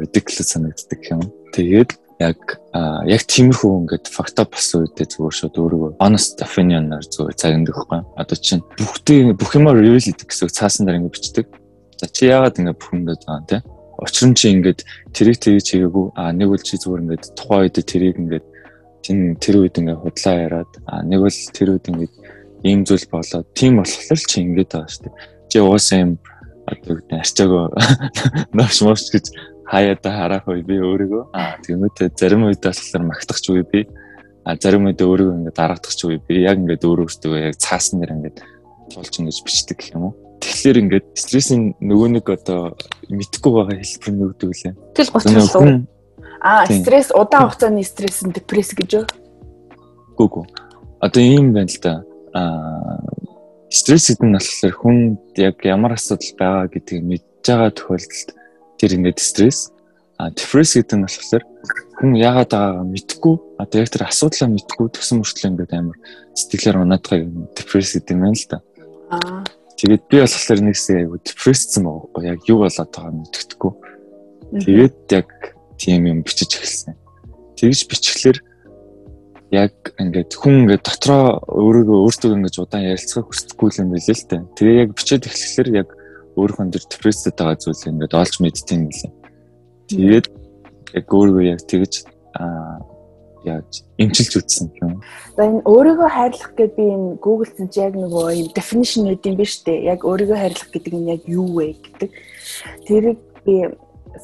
ridiculous санагддаг юм. Тэгээд яг яг тиймэрхүү ингээд факта болсон үедээ зүгээр шууд өөрийгөө honest opinion-аар зүгээр загнадаг байхгүй. Одоо чинь бүгдээ бүх юмаа reveal гэдэг гэсэн цаасан дээр ингээд бичдэг. За чи яагаад ингээд бүх юм гээд байгаа юм те? Учир нь чи ингээд тэрийг тэгж хийгээгүй. А нэг бол чи зүгээр ингээд тухайн үед тэрийг ингээд тийм тэр үед ингээд худлаа яриад а нэг бол тэр үед ингээд ийм зүйл болоод тийм болохоор чи ингээд байгаа шүү дээ. Чи уусаа юм одоо гэдэг арчаагаа *laughs* нош мош гэж хаяад харах үе би өөрийгөө. А тэгмээтэй зарим үед болохоор магтах ч үе би. А зарим үед өөрийгөө ингээд дарагдах ч үе би. Яг ингээд өөрөө өөртөө яг цаасан дээр ингээд тулж ингэж бичдэг гэх юм уу Тэгэхээр ингээд стрессийн нөгөө нэг одоо мэдхгүй байгаа хэлбэр нь өгдөг лээ. Тэгэл гоцлоо. Аа, стресс удаан хугацааны стресс нь депресс гэж юу? Гүгү. Одоо ийм байна л да. Аа стресс гэдэг нь болохоор хүнд яг ямар асуудал байгаа гэдгийг мэдж байгаа тохиолдолд тэр ингээд стресс а депресс гэдэг нь болохоор хүн яагаад байгаагаа мэдгүй одоо яг тэр асуудлаа мэдгүй төсөн мөртлөө ингээд амар сэтгэлээр унаадгаа депресс гэдэг юм байна л да. Аа. Тэгээд би болохоор нэгсээ айгу депресссэн байгаа яг юу болоод байгааг мэддэхгүй. Тэгээд яг тийм юм бичиж эхэлсэн. Тэгж бичгэлээр яг ингээд хүн ингээд дотроо өөрийгөө өөртөө ингээд удаан ярилцахыг хүсдэггүй юм билээ л дээ. Тэгээ яг бичээд эхлэхлээр яг өөрийнхөө дөр депрессэд байгаа зүйл ингээд олж мэдтiin гэлээ. Тэгээд яг өөрийгөө яг тэгж аа яаж эмчилж үтсэн юм. За энэ өөрийгөө хайрлах гэдэг би энэ гуглдсан чи яг нөгөө юм definition гэдэг юм биш үү? Яг өөрийгөө хайрлах гэдэг нь яг юу вэ гэдэг. Тэрийг би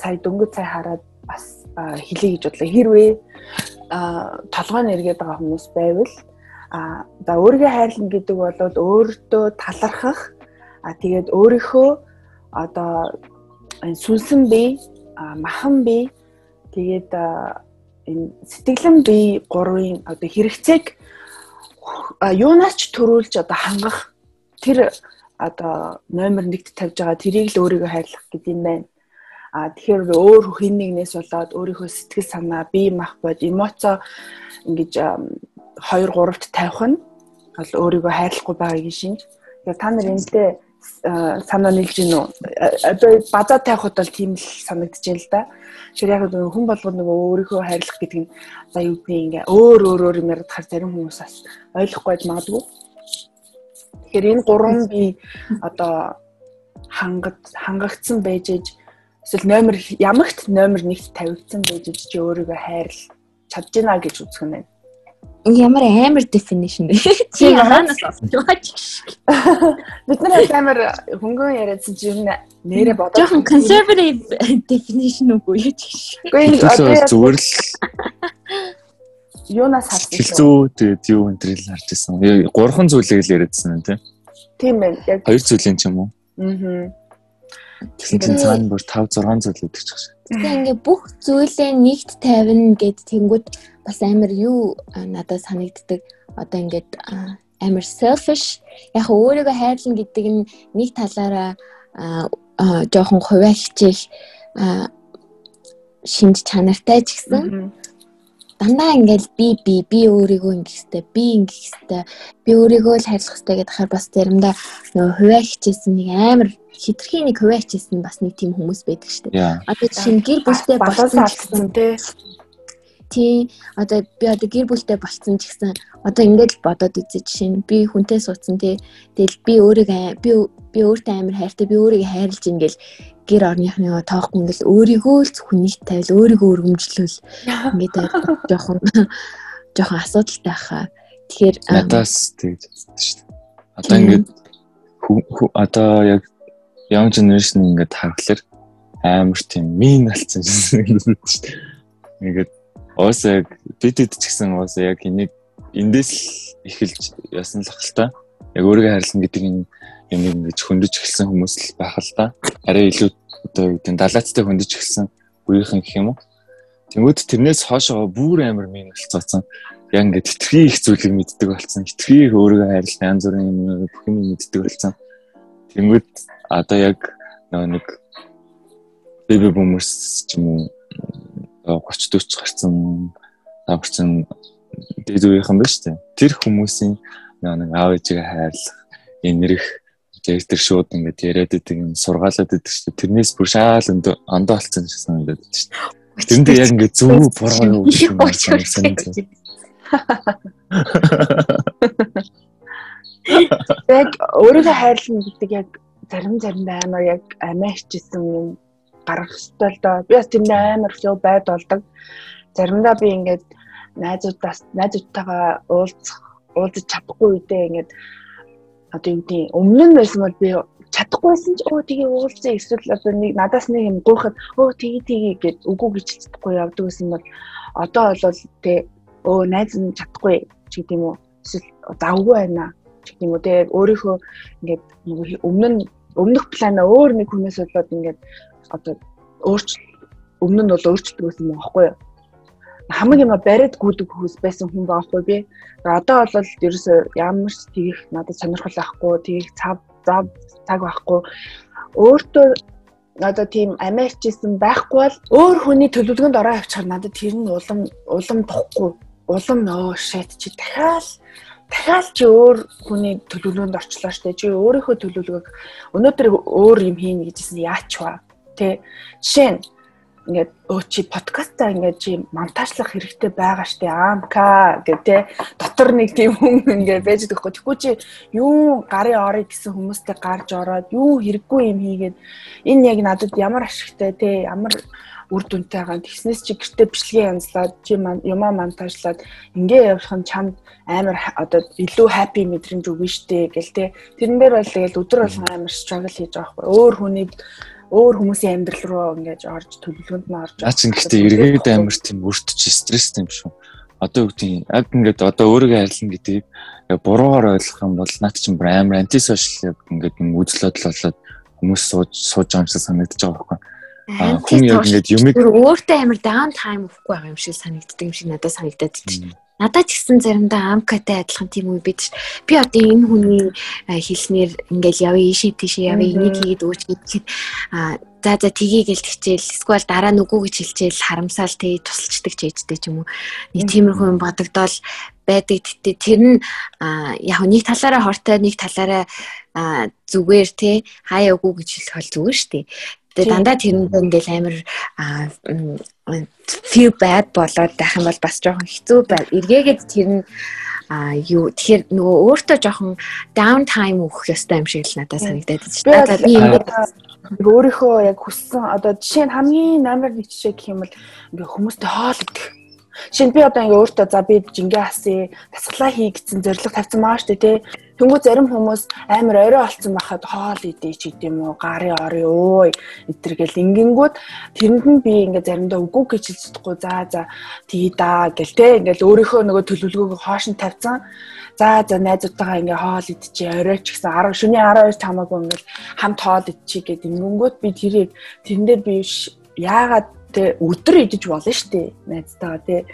сая дөнгөж цай хараад бас хэлье гэж бодлоо. Хэрвээ толгой нэргээд байгаа хүмүүс байвал а за өөрийгөө хайрлна гэдэг бол өөртөө талархах а тэгээд өөрийнхөө одоо сүнсэн бие махан бие тэгээд энэ сэтгэлэн бие гурвын одоо хэрэгцээг юунаас ч төрүүлж одоо хангах тэр одоо номер 1-т тавьж байгаа тэрийг л өөрийгөө хайрлах гэдэг юм байна. А тэгэхээр өөр хин нэгнээс болоод өөрийнхөө сэтгэл санаа, бие мах бод, эмоцо ингэж 2 3-т тавих нь бол өөрийгөө хайрлахгүй байгаагийн шинж. Тэгэхээр та нар энэтэй санаа нийлж гин үү? Одоо базаа тавихад бол тийм л санагдаж байна л да. Тэгэхээр яг хүн болгоод нөгөө өөрийнхөө хайрлах гэдэг нь за юу гэдэг ингээ өөр өөр өөр юм ярихаар зарим хүмүүс бас ойлгохгүй магадгүй. Тэгэхээр энэ гурван би одоо хангад хангагдсан байж ээж эсвэл номер ямагт номер 1-т тавигдсан байж чи өөрийгөө хайрл чадж гинэ гэж үзэх нь байна. Ямар амар definition бэ? Чи хаанаас авч байгаа ч. Бид нар амар хөнгөн яриадсан чи юу нэрэ бодож жоохон conservative definition үгүй юу ч. Үгүй одоо зүгээр л юунаас харсан. Хилцүү тэгээд юу өнтрил харж исэн. Гурван зүйлийг л яриадсан тийм. Тийм байна. Яг хоёр зүйлийн ч юм уу? Аа. Тэгсэн чинь цаана бүр 5 6 зүйл өгдөг ч гэж. Тэгээ ингээ бүх зүйлээ нэгт тавина гэд тэнгууд бас амар юу надад санагддаг. Одоо ингээд амар selfish яг өөрийгөө хайрлан гэдэг нь нэг талаараа жоохон хувиа хичээх шинж чанартай ч гэсэн дандаа ингээл би би би өөрийгөө ингэх хэвээр би ингэх хэвээр би өөрийгөө л хайрлах хэвээр гэдэг хаар бас заримдаа нөгөө хувиа хичээсэн нэг амар хитрхийн нэг хувиа хичээсэн бас нэг тийм хүмүүс байдаг шүү дээ. Одоо жишээ нь гэр бүлтэй болсон гэсэн тий. Тий одоо би одоо гэр бүлтэй болцсон ч гэсэн одоо ингээд л бодоод үзье жишээ нь би хүнтэй суудсан тий. Тэгэл би өөрийгөө би би өөртөө амар хайртай би өөрийгөө хайрлж ингээл гэр орныхны тоохгүй ингээл өөрийгөө л хүнийг тавил өөрийгөө өргөмжлүүл *laughs* ингээд жоохон жоохон асуудалтай хаа. Тэгэхээр надаас тэгж байна шүү дээ. Одоо ингээд одоо яг young generation ингээд харахаар амар тийм мин болсон юм шүү дээ. *laughs* Ингээд оосаа бид хэд ч гэсэн оосаа яг энийг эндээс л эхэлж ясан л хэл та. Яг өөрийгөө хайрлана гэдэг энэ юм ингэж хөндөж эхэлсэн хүмүүс л байх л та. Арай илүү одоо юу гэдэг далаацтай хөндөж эхэлсэн үеийнхэн гэх юм уу. Тэнгүүд тэрнээс хоошоо бүр амар мин болцооцсон. Яг ингээд хитрхи их зүйлийг мэддэг болсон. Хитрхи өөрийгөө хайрлах янз бүрийн юм бүх юм мэддэг болсон. Тэнгүүд одоо яг нэг бэби бумерс ч юм уу 30 40 гарсан даварсан дээд үеийнхэн байна шүү дээ. Тэр хүмүүсийн нэг аав ээжигээ хайрлах, энэрх тэр шууд ингээд яриад идэг юм сургаалаад идэг шүү дээ. Тэрнээс бүр шаал ондоо болцсон гэсэн санагдаад шүү дээ. Тэрэндээ яг ингээд зөв буруу юу юм санагдав. Яг өөрийгөө хайрлах гэдэг яг зарим заримдаа амар яг амиачсан юм гарах ёстой л доо. Би бас тийм амар flow байд болдог. Заримдаа би ингээд найзуудаас найзуудтайгаа уулзах уулзаж чадахгүй үедээ ингээд одоо юу гэдэг өмнө нь байсан бол би чадахгүйсэн ч өө тгий уулзсан эсвэл одоо нэг надаас нэг юм гуйхад өө тгий тгий гэд үгүй гэж чадахгүй явдаг гэсэн бол одоо бол тэ өө найз нь чадахгүй ч гэдэг юм уу эсвэл завгүй байна ч гэдэг юм уу тэ өөрийнхөө ингээд өмнө нь өмнөх плана өөр нэг хүнээс болоод ингээд одоо өөрч өмнө нь бол өөрчлөлт өгсөн юм аахгүй юу хамаг юм бариад гүдэг хүмүүс байсан хүн байхгүй би. Одоо бол ерөөсөө ямар ч тгийх надад сонирхол авахгүй, тгийх цав зав цаг байхгүй. Өөртөө одоо тийм Америкчсэн байхгүй бол өөр хүний төлөвлөгөөнд ороо авчихаар надад тэр нь улам улам тухгүй. Улам нөө шат чи дахиад дахиад чи өөр хүний төлөвлөгөөнд орчлоо штэ. Чи өөрийнхөө төлөвлөгөөг өнөөдөр өөр юм хийнэ гэжсэн яач вэ? Тэ жишээ нь ингээд өө чи подкастаа ингээд чи монтажлах хэрэгтэй байгаа штэ аамка гэдэг дотор нэг тийм хүн ингээд байж байгаа. Тэгэхгүй чи юу гарын орё гэсэн хүмүүстэй гарч ороод юу хэрэггүй юм хийгээд энэ яг надад ямар ашигтай те ямар үр дүнтэй байгаа. Тэгснээс чи гэртээ бичлэгээ янзлаад чи юмаа монтажлаад ингээ явах нь чамд амар одоо илүү happy мэдрэмж өгнө штэ гэл те. Тэрэн дээр бол тэгэл өдөр болгон амар struggle хийж байгаа байхгүй. Өөр хүний өөр хүмүүсийн амьдрал руу ингэж орж төлөвлөгөөнд нь орж. Наа чи гэхдээ эргээд амар тийм өртөж стресстэй юм шүү. Одоо үгдийн яг ингээд одоо өөрийгөө харилна гэдгийг буруугаар ойлгох юм бол наад чинь амар антисошиал ингээд үзэл бодол болоод хүмүүс сууж сууж байгаа юм шиг санагдаж байгаа байхгүй. Аа хүн яг ингээд юмыг өөртөө амар даун тайм өгөхгүй байгаа юм шиг санагддаг юм шиг надад санагдаад байна. Надад ч гэсэн заримдаа амкатай адилхан тийм үе бид би одоо энэ хүний хэлснээр ингээл явъя ийшээ тийшээ явъя энийг хийгээд өгч гэхэд а за за тгий гэл тэгчээл эсвэл дараа нүгүү гэж хэлчихэл харамсаал тий тусалчдаг ч ээжтэй ч юм уу. Нэг тиймэрхүү юм бодогдоол байдаг. Гэтээ тэр нь яг нэг талаараа хортой нэг талаараа зүгээр тий хаяа үгүй гэж хэлэх бол зүгээр шүү дээ Тэгээ дандаа тэрэнд ингээл амар feel bad болоод байх юм бол бас жоохон хэцүү байл. Эргээгээд тэр нь а юу тэгэхээр нөгөө өөртөө жоохон down time өгөх ёстой юм шиг л надад санагдаад байна. Би өөрийнхөө яг хүссэн одоо жишээ нь хамгийн номер нэг жишээ гэх юм бол ингээ хүмүүстэй хоол идэх Шинэ би одоо ингээ өөртөө за би жингээ асъя, тасглаа хий гэсэн зорилго тавьсан маа штэ тий. Тэнгүү зарим хүмүүс амар орой олцсон байхад хоол идэ ч гэдэм үү, гарын ори өө энэ гэл ингэнгүүт тэрэнд нь би ингээ заримдаа үгүй гэж хэлж чадахгүй за за тий да гэл тий ингээл өөрийнхөө нөгөө төлөвлөгөөг хоош нь тавьсан. За за найзуудтайгаа ингээ хоол идчихээ орой ч гэсэн 10 шөнийн 12 хамаагүй ингээл хамт хоол идчихээ гэдэг ингэнгүүт би тэрийг тэрэн дээр би яагаад тэ өдөр идэж болно штэ найзтайгаа тэ.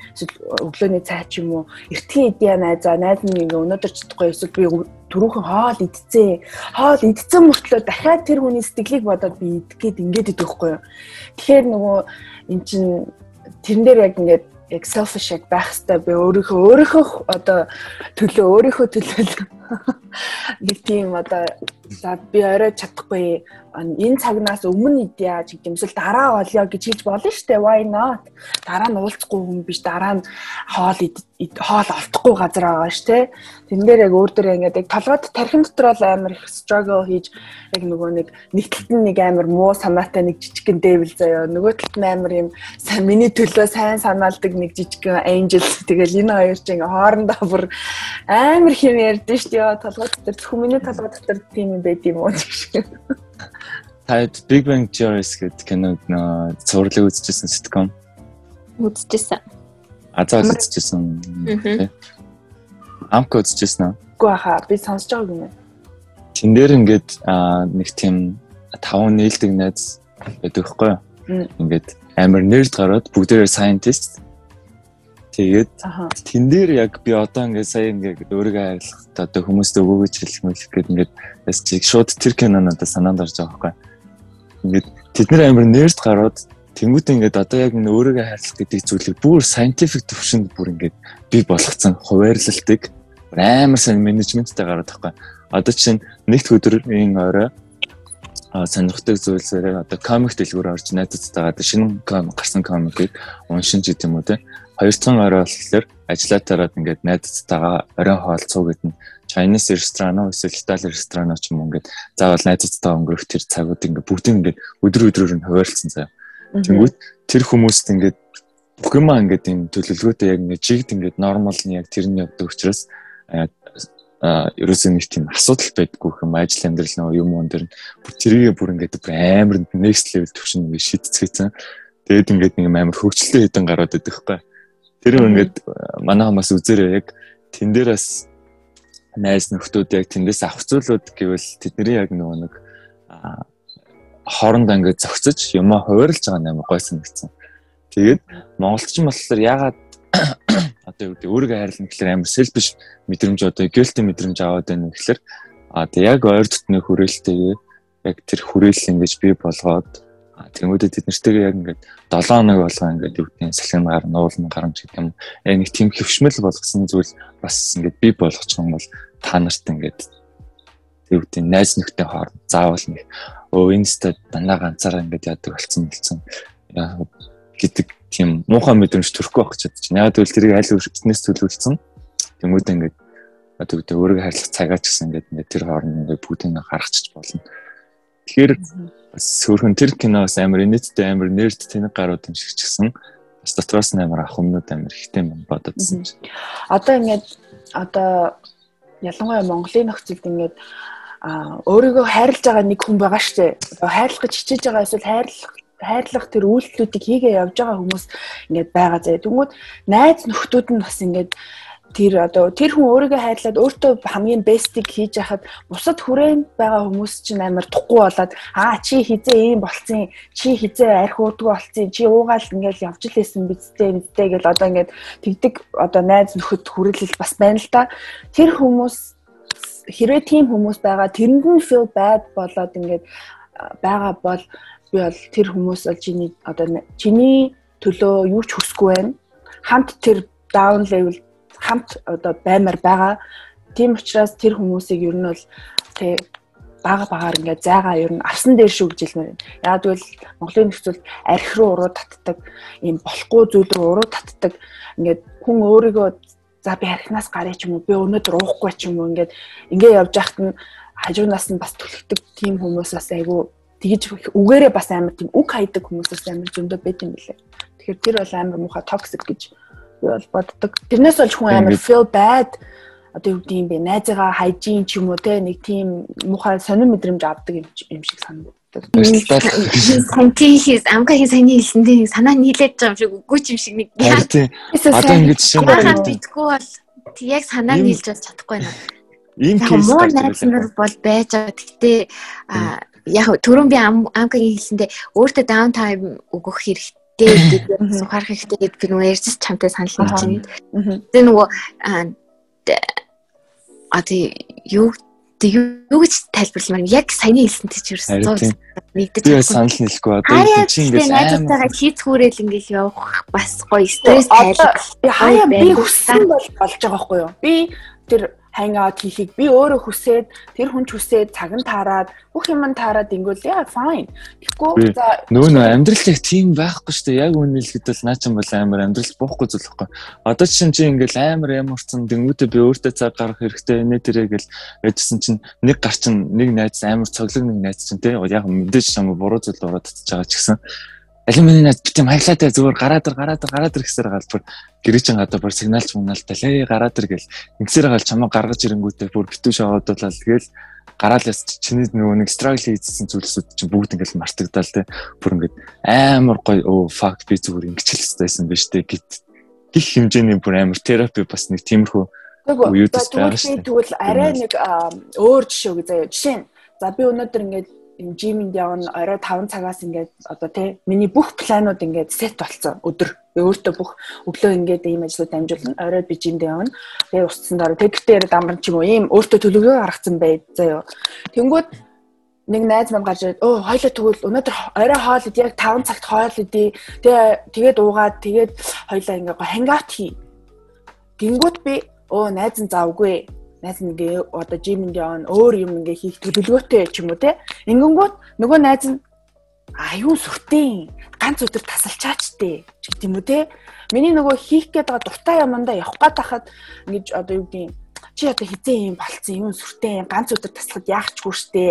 Өглөөний цай ч юм уу эртхэн идья найзаа найз нь ингээ өнөөдөр чадахгүй эсвэл би түрүүхэн хоол идцээ. Хоол идцэн мөртлөө дахиад тэр хүний сэтгэлийг бодоод би идэх гээд ингээд идэх байхгүй юу? Тэгэхээр нөгөө эн чин тэрэн дээр яг ингээд яг selfish яг байх хэвээр би өөрийнхөө өөрийнхөө одоо төлөө өөрийнхөө төлөө нэг тийм одоо за би орой чадахгүй энэ цагнаас өмнө идья ч гэдэм эсвэл дараа олё гэж хэлж болно дээ. Why not? Дараа нь уулзахгүй хүн биш дараа нь хоол хоол олдохгүй газар байгаа дээ. Тэн дээр яг өөр дөр ингээд яг толгойд тархин дотор бол амар их struggle хийж яг нөгөө нэг нэг талд нь нэг амар муу санаатай нэг жижигхэн devil заяа. Нөгөө талд нь амар юм миний төлөө сайн санаалдаг нэг жижигхэн angel. Тэгэл энэ хоёр чинь хоорондоо бүр амар хэм ярьдэн шүү дээ. Толгой дотор зөвхөн миний толгой дотор тийм юм байд юм уу гэх Таад Big Bang Theory гэдэг киног нөө цувралыг үзчихсэн sitcom. Үзчихсэн. Азаа үзчихсэн. Амка үзчихсэн аа. Үгүй хаа би сонсож байгаа юм. Тэн дээр ингээд нэг тийм таван нийлдэг найз байдаг хгүй юу? Ингээд амар нэрд гараад бүгдээрээ scientist. Тэгээд тэн дээр яг би одоо ингээд сая ингээд өөрийгөө хайрлах одоо хүмүүст өгөөж хэлэх гэдэг ингээд чиг шууд тэр кино надад санаанд орж байгаа хгүй юу? ингээд тэд нар амар нэрд гараад тэнгуүт ингээд одоо яг энэ өөрийгөө хайрлах гэдэг зүйлийг бүр scientific төвшөнд бүр ингээд бий болгоцсон хуваарлалтыг амар сайн менежменттэй гараад тахгүй. Одоо чинь нэгд өдрийн орой сонирхдаг зүйлсээр одоо комик дэлгүүр орж найзуудтайгаа одоо шинэ гарсан комикийг уншин ч гэдэм үү те. Хоёр дахь орой болохоор ажиллаа тараад ингээд найзуудтайгаа оройн хоол цуг гэдэг нь Chinese ресторан уу эсвэл Итали ресторан ч юм уу ингээд заавал найзуудтай өнгөрөх тэр цагууд ингээд бүгд ингээд өдөр өдрөөр нь хуваарлцсан заяа. Тэнгүүд тэр хүмүүст ингээд бүх юм ингээд юм төлөвлөгөөтэй яг ингээд жигд ингээд нормал нь яг тэрний явдаг учраас ерөөсөө нэг тийм асуудал байдгүй юм ажил амьдрал нөө юм он дэр бүр тэрийгэ бүр ингээд амар next level төвшин ингээд шийдцгээсэн. Тэгээд ингээд нэг амар хөвчлөлтэй хэдэн гараад идэх Тэр ингээд манай хамаас үзээрээ яг тэн дээрээс найз нөхдүүд яг тэндээс авах зүйлүүд гэвэл тэдний яг нөгөө нэг хоорондоо ингээд зөгцөж юмаа хуваарлж байгаа юм гой санагдсан. Тэгээд монголчин болохоор ягаад *coughs* одоо юу гэдэг өөрийгөө хайрлана гэхэлэр амар selfish мэдрэмж одоо guilty мэдрэмж аваад байна гэхэлэр а тэг яг ойр дотны хүрээлтэйгээ яг тэр хүрээл ингэж бий болгоод тэгмүүдэд бид нартэйгээ яг ингээд 7 хоног болгоо ингээд юу гэдэг салхин гар нуулна гарамж гэдэг юм. Яг нэг тийм хөвшмөл болгосон зүйл бас ингээд бий болгочих юм бол та нарт ингээд юу гэдэг найз нөхдөд хооронд заавал нэг өө инста дандаа ганцаараа ингээд яадаг болсон болсон гэдэг тийм муухай мэдрэмж төрөхгүй байх гэж байна. Яг тэгвэл тэрийг аль өрснөөс төлөвлөсөн. Тэмүүд ингээд одоо үүдээ өөрийгөө хайрлах цагаач гэсэн ингээд ингээд тэр хооронд ингээд бүгдийг гаргачих болно. Тэгэхээр бас сөөрхөн тэр киноос амар инээдтэй амар нэрд тэнэг гарууд юм шиг ч гэсэн бас дотроос нь амар ах өмнөд амар ихтэй юм бододсон чинь. Одоо ингээд одоо ялангуяа Монголын нөхцөлд ингээд а өөрийгөө хайрлаж байгаа нэг хүн байгаа штэ. Одоо хайрлах гэж хичээж байгаа эсвэл хайрлах хайрлах тэр үйлдэлүүдийг хийгээ явж байгаа хүмүүс ингээд байгаа зэ. Тэнгүүд найз нөхдүүд нь бас ингээд тэр одоо тэр хүн өөрийгөө хайрлаад өөртөө хамгийн бестийг хийж яхад бусад хүрээнд байгаа хүмүүс чинь амар тухгүй болоод аа чи хизээ ийм болцсон чи хизээ арх уудгүй болцсон чи уугаал ингээл явж лээсэн бидтэй бидтэй гэл одоо ингээд тэгдэг одоо найз нөхөд хүрээлэл бас байна л да тэр хүмүүс хэрвээ тийм хүмүүс байгаа тэрэнд нь feel bad болоод ингээд байгаа бол би бол тэр хүмүүс бол чиний одоо чиний төлөө юу ч хүсэхгүй байна. Хамт тэр down level хамт одоо баймар байгаа. Тийм учраас тэр хүмүүсийг ер нь бол тэг бага багаар ингээд зайгаа ер нь авсан дээр шүү гэж хэлмээр байна. Яг тэгвэл Монголын нөхцөлд арх руу уруу татдаг, ийм болохгүй зүйл рүү уруу татдаг. Ингээд хүн өөрийгөө за би архинаас гарыг ч юм уу, би өнөөдөр уухгүй ч юм уу ингээд ингээд явж яхад нь хажуунаас нь бас түлхдэг тийм хүмүүс бас айгүй тэгж үгээрээ бас амар тийм үг хайдаг хүмүүсээс амар зөндөө байт юм билээ. Тэгэхээр тэр бол амар муухай токсик гэж бол боддог. Тэрнээс болж хүн амар feel bad одоо юу гэдэг юм бэ? Найзыгаа хайжин ч юм уу те нэг тийм муухай сонир мэдрэмж авдаг юм шиг санагдав. Санти амгагийн саяны хэлсэндээ санаа нийлээд байгаа юм шиг үгүй юм шиг нэг. Одоо ингэж шиг битггүй бол яг санаа нийлж чадахгүй байна. Ийм кейс муу найз нар бол байж байгаа. Гэхдээ яг түрүүн би амкагийн хэлсэндээ өөртөө даун тайм өгөх хэрэгтэй *coughs* гэдэг сухарах хэрэгтэй гэдэг би нөгөө ярьж чамтай санал нэг чинь. Тэгээ нөгөө а тий юу юу гэж тайлбарламаар яг саяны хэлсэнтэй ч ерөөсөн 100 нэгдэж байна. Санал нийлэхгүй одоо чи ингэж найзтайгаа хийцгүүрэл ингэж явах бас гоё стресс тайлбар. Би хаяа би хүссэн бол болж байгаа байхгүй юу? Би тэр hang out хийхийг би өөрөө хүсээд тэр хүн ч хүсээд цаг нь таарад бүх юм нь таарад ингүүл яа fine. Тэгэхгүй за нөө нөө амьдрал яг тийм байхгүй шүү дээ. Яг үнэ хэлэхэд бол наа чин бол амар амьдрал буухгүй зүйл байхгүй. Одоо чинь чи ингээл амар ямарсан дэнгүүтээ би өөртөө цаг гаргах хэрэгтэй нэ тэрэ гэл байжсэн чинь нэг гар чин нэг найз амар цоглог нэг найз чин тий яг мэдээж чам буруу зүйл ороод татж байгаа ч гэсэн алюминий найз бит юм хаглаатай зүгээр гараад ир гараад ир гараад ир гэсээр галбар гэрээчин гадаа бүр сигналч муналтай. Лээ гараад ир гэл. Ингэсээр гал чамаа гаргаж ирэнгүүтээ бүр битүү шоодуулаад гээл гараал яс чиний нөгөө нэг struggle хийсэн зүйлсүүд чинь бүгд ингээл мартагдал те. Бүр ингээд амар гоё оо fuck би зүгээр ингэж хэлсэйсэн биз дээ гэт. Гих хэмжээний бүр амар терапи бас нэг тиймэрхүү үеүдэс байгаа шүү дээ тэгвэл арай нэг өөр жишээ үгүй заяа жишээ нь. За би өнөөдөр ингээд жимэнд явна орой 5 цагаас ингээд одоо тий миний бүх планууд ингээд сет болсон өдөр. Өөртөө бүх өглөө ингээд ийм ажлууд дамжуулна орой би жимд явна тэгээ устсан дараа тэгтээр дамган ч юм уу? Ийм өөртөө төлөвлөгөө гаргацсан бай заяа. Тэнгүүд нэг найз маань гарч ирээд өө хойлоо тэгвэл өнөөдөр орой хоол идэ яг 5 цагт хоол идэ тэгээ тэгээд уугаад тэгээд хойлоо ингээд хангаут хий. Гингүүд би өө найз нь завгүй найз ингээ одоо жимэнд явна өөр юм ингээ хийх төлөвлөгөөтэй ч юм уу те. Ингэнгүүт нөгөө найз нь аюун сүртэй ганц өдөр тасалчаач те гэдэг юм уу те. Миний нөгөө хийх гээд байгаа дуртай юмдаа явах гээд хахад ингэж одоо юу гэдэг чи одоо хизээ юм болцсон? Юм сүртэй ганц өдөр таслахад яахчгүй штэ?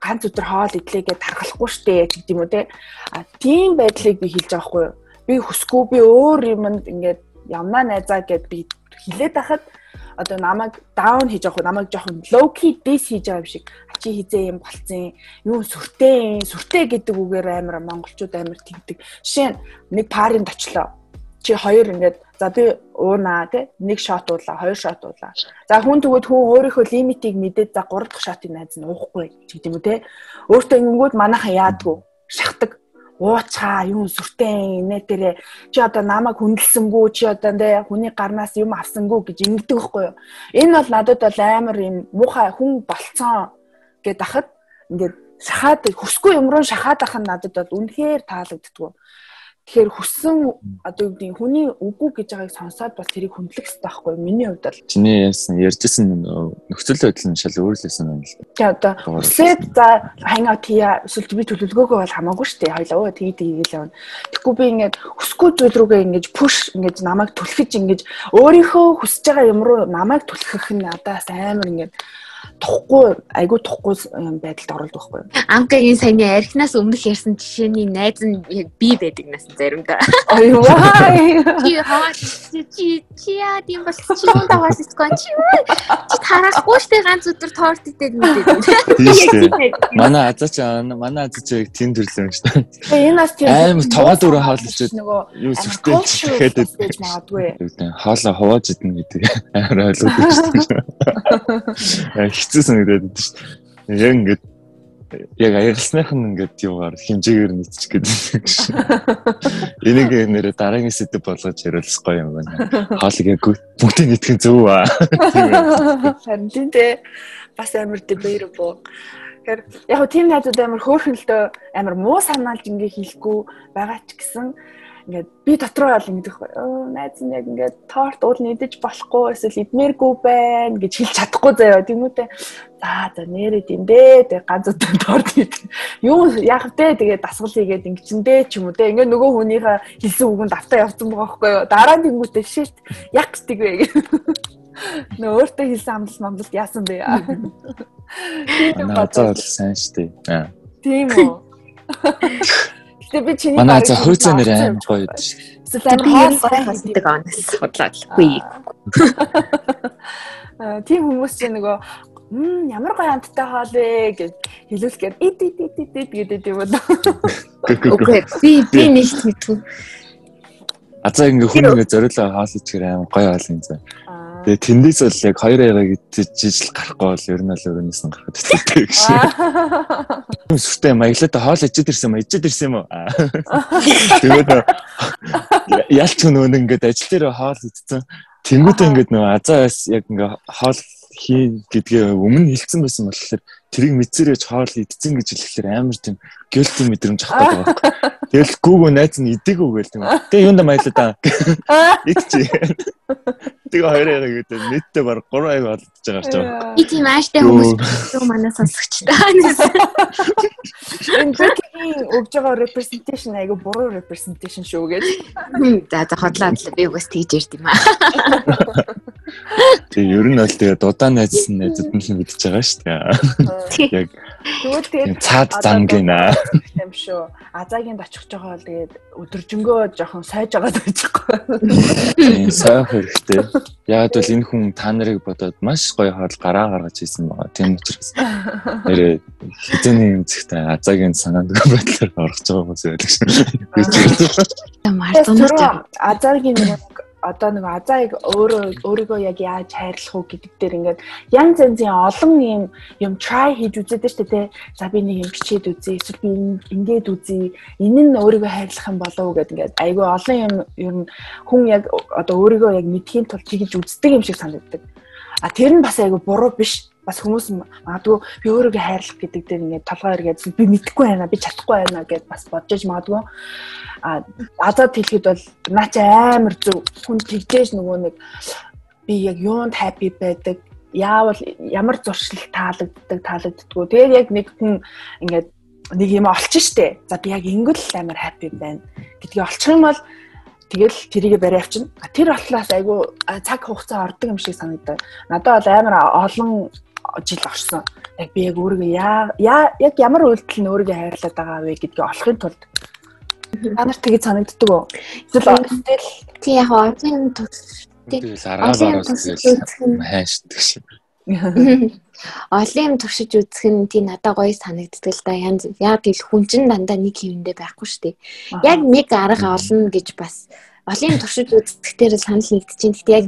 Ганц өдөр хоол идлээгээ тархалахгүй штэ гэдэг юм уу те. А тийм байдлыг би хэлж байгаа хгүй би хүсгүй би өөр юмд ингээд ямнаа найзаа гэд би хилээд байхад одоо намайг даун хийж авах намайг жоохон low key dis хийж байгаа юм шиг ачи хизээ юм болцсон юу сүртэй сүртэй гэдэг үгээр амар монголчууд амар тэгдэг. Жишээ нь нэг паринд очлоо чи хоёр ингээд за би уунаа тий нэг шот уулаа хоёр шот уулаа. За хүн тэгвэл хүн өөрийнхөө лимитийг мэдээд за 3 дахь шотыг найз нь уухгүй гэдэг юм үү тий. Өөртөө ингэнгүүт манайхан яадгүй шахдаг уучаа юм сүртэй инээ тэрэ. Чи одоо намайг хүндэлсэнгүү чи одоо нэ хүний гарнаас юм авсангүй гэж ингэдэг байхгүй юу? Энэ бол надад бол амар юм муухай хүн болцсон гэд ахад ингээд шахаад хүсгүй юм руу шахаад ах нь надад бол үнэхээр таалагддгүү Тэгэхээр хүссэн одоо юу гэдэг хүний үгүй гэж байгааг сонсоод бол тэрийг хүндлэх хэрэгтэй байхгүй миний хувьд бол чиний яасан ярьжсэн нөхцөл байдал нь шал өөр л байсан юм л. Тэгээ одоо хүсээд за хангаа тия эсвэл би төлөвлөгөөгөө бол хамаагүй шүү дээ. Хоёлаа өө тгий тгийгээл явна. Тэгэхгүй би ингээд хүсгүй зүйл рүүгээ ингээд пуш ингээд намайг түлхэж ингээд өөрийнхөө хүсэж байгаа юм руу намайг түлхэх нь надаас амар ингээд тухгүй айгу тухгүй байдалд оролдог байхгүй юу. Амкагийн саяны архинаас өмнөх ярьсан жишээний найз нь би байдаг нас заримдаа. Ой вай. Чи хаа чи чи яа тийм бол чи юу даваас искон чи чи тарахгүй штэ ганц өдөр торт идээд мэдээд. Манай азаач манай азаач яг тийм төрлөө штэ. Энэ нас тийм амар таваа дөрөв хаалчаад юу сүртэй гэхэд магадгүй. Хаалаа хувааж идэнэ гэдэг амар ойлгодог штэ *laughs* хэцүү санагдаад байдаг шүү дээ. Яг ингээд яг аягалсных нь ингээд юугаар хэмжээгээр нийцчих гэдэг шүү. Энийг нэрээ дараагийн сэдв болгож яриулах гоё юм байна. Хоолыг яг бүгдийг нийтгэх зөв аа. Харин тийм дээ. Бас амар debatable. Тэгэхээр яг тийм найзууд амар хөөрхөнлөлтөө амар муу санаалж ингээ хийхгүй байгаа ч гэсэн ингээд би дотроо бол ингэдэг өө найз нь яг ингээд торт уул нэгдэж болохгүй эсвэл идмээргүй байна гэж хэлж чадахгүй заяа. Тэмүүтэ за за нэрээ дээ тэг ганц удаа торт идэх. Юу яах вэ? Тэгээд дасгал хийгээд ингэчин дээ ч юм уу те. Ингээд нөгөө хүнийхээ хэлсэн үгэнд автаа явцсан байгаа байхгүй юу? Дараа нь тэмүүтэ шишт. Яг гэдэг вэ? *laughs* Нөө өөртөө хэлсэн амлалт мамлалт яасан бэ? *laughs* Тийм бодсон сайн штэ тийм үү *laughs* Тэгээ би чиний манай за хөөцөө нэр аим гоё байдаг шүү. Эсвэл амар хоол хасдаг онос худлаагүй. Аа тийм хүмүүс чинь нөгөө мм ямар гоё амттай хоол вэ гэж хэлүүлгээд ид ид ид ид ид гэдэг юм уу. Окей би би нэг мэдгүй. Азаа ингээ хүн ингээ зориулаа хоол ичгээр аим гоё хоол юм заа. Тэгээ тэндээс бол яг хоёр аяга идчихэл гарахгүй бол ер нь л өрөөнөөс нь гарахад хэвчээ гэж. Сүртэй маяглаад хоол ичээд ирсэн юм ичээд ирсэн юм уу? Тэгээд ялч хүн ингээд ажил дээр хоол идсэн. Тэнгүүтээ ингээд нөгөө азаас яг ингээ хоол хий гэдгээ өмнө хэлсэн байсан болохоор тэрийг мэдсэрэж хоол идсэн гэж хэлэхээр амар тийм гөлтийн мэдрэмж авах гэдэг байна. Тэгэл гүүгөө найз нь идэггүй гээл тийм. Тэгээ юунда маялаа да. Идчихээ. Тэгээ хоёроо яг гэдэг нийтдээ баг 3 аяг болдож байгаа ч байгаа. Би тийм ааштай хүмүүс юу манай сонсогчтой. Энэ бүхний өгж байгаа representation айгу буруу representation шүү гэж. За за хотлоо би угаас тэгж ярьд юм аа. *laughs* Тэгээ ер нь бол тэгээ дудаа найзсан найзууд нь л мэдчихэж байгаа шүү дээ. Яг Тэгвэл тэгээд цаад зам гинэ. юм шүү. Азаагийн очих жохоо л тэгээд өдөржингөө жоохон сайж байгаа дайчихгүй. Тийм сайх хэрэгтэй. Яг бол энэ хүн та нарыг бодоод маш гоё хоол гараа гаргаж ийсэн байгаа. Тийм учраас нэрээ хизээний юм зэгтэй азаагийн санаанд байдлаар орох байгаа хүмүүс байдаг шүү. Мартаа Азаагийн нэг одоо нэг азааг өөрөө өөрийгөө яг яаж хайрлах уу гэдэг дээр ингээд янз янзын олон юм юм try хийж үзээд штэ тэ. За би нэг юм бичээд үзье. Эсвэл би ингээд үзье. Энэ нь өөрийгөө хайрлах юм болов уу гэдэг ингээд айгүй олон юм ер нь хүн яг одоо өөрийгөө яг мэдхийн тулд хийж үздэг юм шиг санагддаг. А тэр нь бас айгүй буруу биш бас хүмүүс магадгүй би өөрийгөө хайрлах гэдэг дээр ингээд толгой эргээд би мэдэхгүй байна би чадахгүй байна гэд бас бодож магадгүй а азад хэлэхэд бол наач амар зөв хүн тэгжээж нөгөө нэг би яг юунд хаппи байдаг яавал ямар зуршил таалагддаг таалагддггүй тэгээд яг нэг хүн ингээд нэг юм олчих штэ за би яг ингэл амар хаппи байна гэдгийг олчих юм бол Тэгэл тэрийгэ барай авчна. Тэр болтлоос айгу цаг хугацаа ордог юм шиг санагдав. Надад бол амар олон жил орсон. Яг би яг өөрийгөө яа яг ямар үйлдэл нь өөрийгөө хайрлаад байгаа вэ гэдгийг олохын тулд та нарт тэгж санагддаг уу? Эсвэл тэгэл тий яг онлайн Тэгэл аргаагаар тэгэл хайшдаг шиг. Олон юм туршиж үзэх нь тий надад гоё санагддаг л да. Яг тэл хүн чинь дандаа нэг хэвэндээ байхгүй шүү дээ. Яг нэг арга олно гэж бас олон юм туршиж үзэхдээ санал нэгдэж чинь. Гэхдээ яг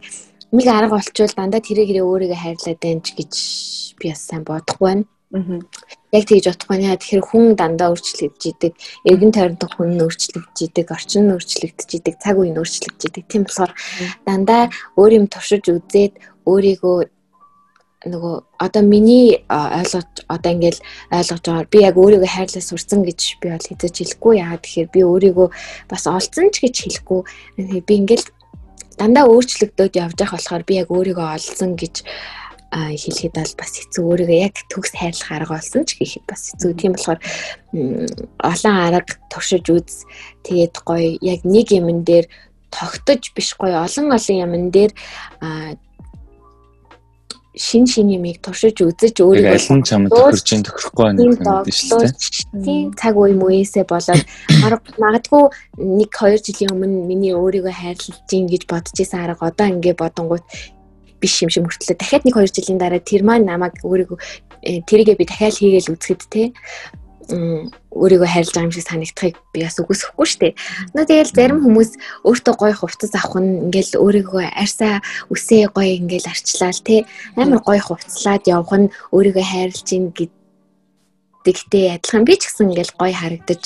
нэг арга олчвол дандаа тэрийг өөрийгөө хайрлаад байна ч гэж би бас сайн бодохгүй байна. Яг тэгж утгагүй нэ. Тэгэхээр хүн дандаа өөрчлөгдөж идэг, эргэн тойронд хүн нь өөрчлөгдөж идэг, орчин нь өөрчлөгдөж идэг, цаг үе нь өөрчлөгдөж идэг. Тийм болохоор дандаа өөр юм туршиж үзээд өөрийгөө нөгөө одоо миний ойлгож одоо ингээл ойлгож байгаа. Би яг өөрийгөө хайрлаж сурсан гэж би бол хэзээ ч хэлэхгүй. Яа тэгэхээр би өөрийгөө бас олцсон ч гэж хэлэхгүй. Би ингээл дандаа өөрчлөгдөд явж байгаа болохоор би яг өөрийгөө олсон гэж хэлэхэд бол бас хэцүү өөрийгөө яг төгс хайрлах арга болсон ч гэхэд бас хэцүү. Тийм болохоор олон арга туршиж үз. Тэгээд гоё яг нэг юмн дээр тогтож биш гоё олон олон юмн дээр шин шин юмыг туршиж үзэж өөрийгөө аль нь чамд тохирч ин тохирохгүй гэдэг юм биш үү? Тийм цаг үе мөйсээ болоод магадгүй нэг 2 жилийн өмнө миний өөрийгөө хайрлаж гин гэж бодож исэн арга одоо ингэ бодонгууд биш юм шиг мөртлөө дахиад нэг 2 жилийн дараа тэр маань намайг өөрийгөө э, тэрийгээ би дахиад хийгээл үзэхэд те өөрийгөө хайрлаж байгаа юм шиг санагдахыг би бас үгүйсэхгүй шүү дээ. Нөө тэгэл зарим хүмүүс өөртөө гоё хувцас авах нь ингээл өөрийгөө арьсаа үсээ гоё ингээл арчлаал те амар гоё хувцлаад явах нь өөрийгөө хайрлаж ийн гэдэг Тэгтээ адилхан би ч гэсэн ингээл гоё харагдаж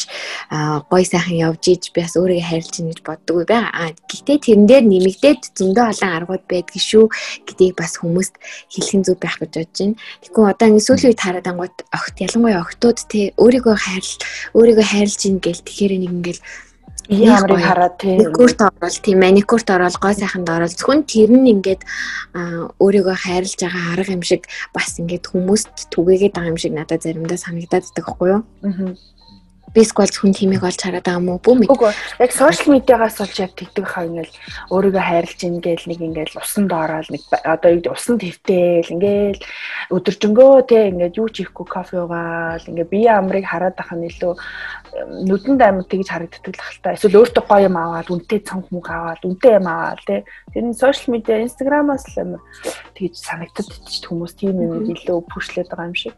гоё сайхан явж ийж би бас өөрийгөө хайрлаж ийн гэж боддгоо байгаа. А гэхдээ тэрэн дээр нэмэгдээд зөндөө олон аргууд байдгийг шүү гэдгийг бас хүмүүст хэлхэн зүг байх гэж бодож байна. Тэгэхгүй одоо ингэ сүүлийн үед хараад ангууд огт ялангуяа октод те өөрийгөө хайрлал өөрийгөө хайрлаж ийн гэл тэгэхээр нэг ингээл Ямарыг хараад тийм. Маникюрт орол тийм маникюрт орол гой сайханд орол. Зөвхөн тэр нь ингээд өөрийгөө хайрлаж байгаа арга юм шиг бас ингээд хүмүүст түгээгээд байгаа юм шиг надад заримдаа санагдаад байдаг хгүй юу. Аа бисквал хүн тиймийг олж хараад байгаа мó бүү мэд. Үгүй яг сошиал медиагаас болж яг тэгдэг хаа ингээл өөрийгөө хайрлж ингээл нэг ингээл усанд ороод нэг одоо усанд хэвтэйл ингээл өдөржингөө те ингээд юу ч ихгүй кофе уугаал ингээд бие амрыг хараад ах нь илүү нүдэнд амьд тэгж харагддаг л хальтаа. Эсвэл өөртөө гоё юм аваад үнтэй цонх мөнгө аваад үнтэй юм аваад те. Тэр нь сошиал медиа инстаграмаас л амар тэгж санагддаг хүмүүс тийм юм илүү пүшлээд байгаа юм шиг.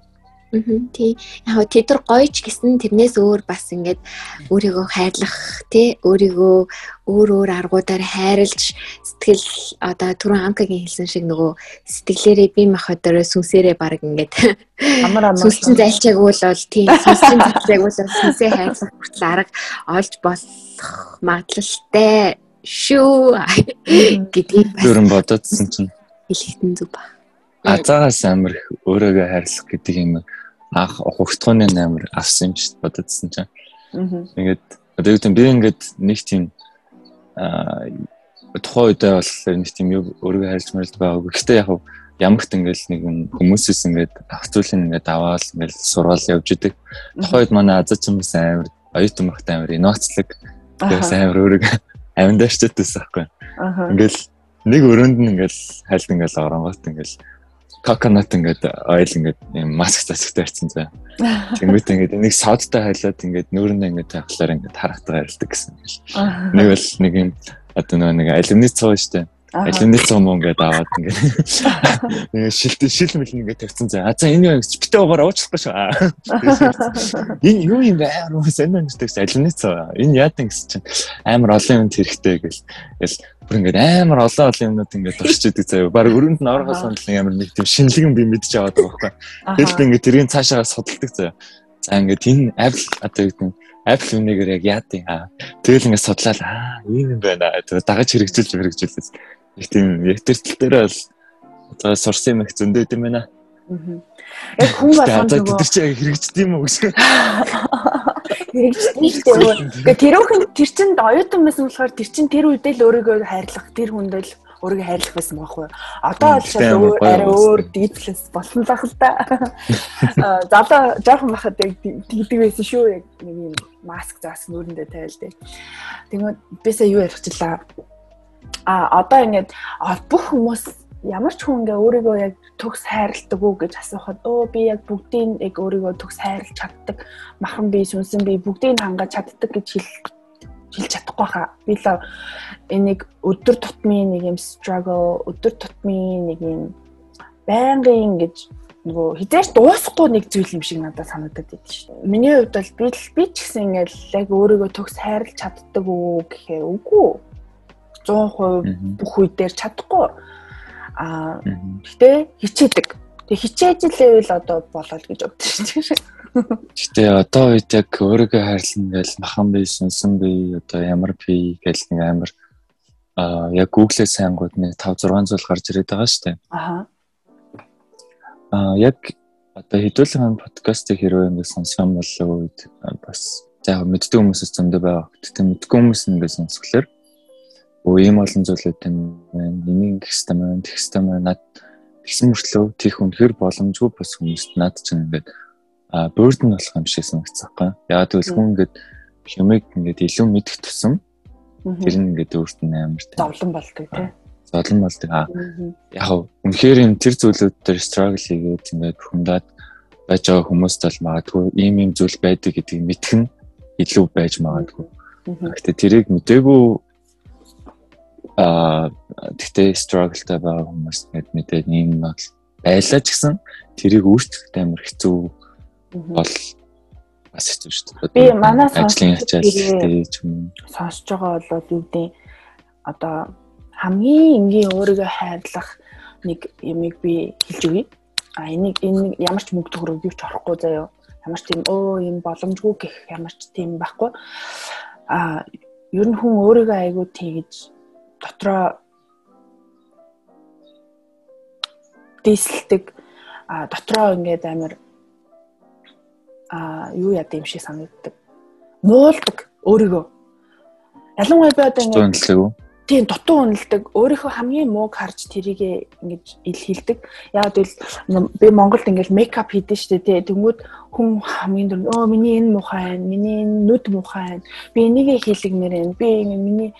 Тий. Яг тэд нар гоёч гэсэн тэрнээс өөр бас ингээд өөрийгөө хайрлах тий. Өөрийгөө өөр өөр аргуудаар хайрлж сэтгэл одоо түрүүн амкагийн хэлсэн шиг нөгөө сэтгэлээрээ бие махбодороо сүнсээрээ баг ингээд амар сүнсэн зайлчаагүй бол тий сүнсэн зайлчаагүй бол сүнсээ хайрлах хүртэл арга олж болох магадлалтай. Шүү. Гэдгийг бас бүрэн бодоодсэн чинь. хэлэхтэн зүг ба. Азаагаас амар өөрийгөө хайрлах гэдэг юм анх хугтгооны амар авсан юм шиг бододсон чинь. Ингээд одоо юу гэвэл би ингээд нэг тийм аа тухайн үедээ бол нэг тийм юу өөрийгөө хайрлж мэрэлд байгааг. Гэхдээ яг ямагт ингээл нэг хүмүүсээс ингээд авцуулын ингээд аваад ингээд сурвал явж идэг. Тухайн үед манай азач юм амар оюутан багтай амар инновацлог тэгээс амар өөрийгөө аминдашчдээс аахгүй. Ингээл нэг өрөөнд нь ингээл хайлт ингээл оронгот ингээл коконат ингээд ойл ингээд маск засагтай ярьсан заа. Тэнгүүт ингээд энийг содтой хайлаад ингээд нүүрэндээ ингээд тавхлаар ингээд харахтаа харилдаг гэсэн. Нэг бол нэг юм одоо нэг алюминий цоо штэ. Алюминий цоо мөн ингээд аваад ингээд *laughs* нэг шилт шил мэл ингээд тавьсан заа. А за энэ юу битээ угаар уучлахгүй шүү. *laughs* Энэ юу юм бэ? Амар сайн нэг гэсэн алюминий цоо. Энэ яадан гэсэн чинь амар олон юм хэрэгтэй гэл бүр ингээд амар олон олон юмнууд ингээд туршиж идэг заяа. Бараг өрөөнд нь орохоос нь амар нэг тийм шинэлгэн би мэдж аваад байгаа байхгүй. Тэгэл би ингээд тэрийг цаашаа судалдаг заяа. За ингээд энэ Apple одоо юу гэдэг Apple үнэгээр яг яад юм аа. Тэгэл ингээд судлаад аа ийм юм байна. Тэгээ дагаж хэрэгжүүлж хэрэгжүүлээс. Их тийм яг тэр тал дээр бол одоо сурсан юм их зөндөө юм байна. Аа. Яг хүн болгоно тэр чинь хэрэгждэг юм уу гэж. Хэрэгждэг шүү дээ. Тэгээ тэрүүхэн тэр чинь оюутан байсан болохоор тэр чинь тэр үедээ л өөрийгөө хайрлах тэр хүндээ л өөрийгөө хайрлах байсан байхгүй юу. Одоо бол шал өөр арай өөр диплес болсон л ахал *laughs* та. Залуу жоохон байхад яг тэгдэг байсан шүү яг нэг юм маск заасан нүрэндээ тавиал дээ. Тэгмээ бисаа юу ярихчлаа. А одоо ингээд бүх хүмүүс ямар ч хүн ингээ өөрийгөө яг төгс хайрладаг уу гэж асуухад өө би яг бүгдийг яг өөрийгөө төгс хайрлаж чаддаг махан би сүнсэн би бүгдийг хангаж чаддаг гэж хэл хэлж чадахгүй хаа. Би л энийг өдөр тутмын нэг юм struggle, өдөр тутмын нэг юм байнгын гэж нөгөө хизээш дуусахгүй нэг зүйл юм шиг надад санагдаад байд шүү дээ. Миний хувьд бол би л би ч гэсэн ингээл яг өөрийгөө төгс хайрлаж чаддаг уу гэхээр үгүй. 100% бүх үе дээр чадахгүй Аа гэтээ хичээдэг. Тэг хичээж левел одоо болол гэж боддог шүү дээ. Гэтэ одоо үед яг өөрийгөө хайрлан гэл махан би сүнсэн би одоо ямар би гэл нэг амар а яг Google-ээ сайнгууд нэг 5 6 зүйл гарч ирээд байгаа шүү дээ. Аха. А яг одоо хэдүүлэн подкастыг хэрвээ ингэ сонсох юм бол үед бас за мэддэг хүмүүсээс зөндөө байгаа. Гэтэ мэдгүй хүмүүс ингэ сонсголоор өө ийм олон зүйлүүд юм байна. Энийг гэх хэстэй маань, тех хэстэй маань над тэгсэн мөртлөө тийх үнэхэр боломжгүй бас хүмүүст над чинь ингээд а бурден болох юм шиг санагцсан байхгүй. Яг тэгвэл хүн ингээд юмыг ингээд илүү мэдэх тусам тэр нь ингээд өөрт нь амар зовлон болдог тий. Зовлон болдог. А яг үнэхээр юм тэр зүйлүүд дээр struggle хийгээд ингээд хүндаад байж байгаа хүмүүст бол магадгүй ийм ийм зүйл байдаг гэдгийг мэдэх нь илүү байж магадгүй. Гэхдээ тэрийг мдээгүй аа тэгтээ struggle-тай байгаа хүмүүс мэд мэдээд ийм бол байлаа ч гэсэн тэрийг өөрчлөхөд амар хэцүү бол бас хэцүү шүү дээ. Би манай ажлын ачааллтай ч юм сонсож байгаа бол юу гэдэг одоо хамгийн энгийн өөрийгөө хайрлах нэг юмыг би хэлж өгье. А энийг энэ ямар ч мөнгө төгрөг юу ч орохгүй заяа. Ямар ч тийм өө юм боломжгүй гэх ямар ч тийм байхгүй. А ер нь хүн өөрийгөө айгүй тэгж дотроо дийсэлдэг а дотроо ингээд амар а юу яд юм шиг санагддаг. Муулдаг өөрийгөө. Ялангуяа би одоо ингээд тийм дутуу үнэлдэг өөрийнхөө хамгийн мууг харж тэрийг ингэж ил хилдэг. Яг л би Монголд ингэж мейкап хийдэж штэ тий. Тэнгүүд хүн хамгийн дөрөв өө миний энэ муухай байна. Миний энэ нүд муухай байна. Би энийг хийлгмээр байна. Би миний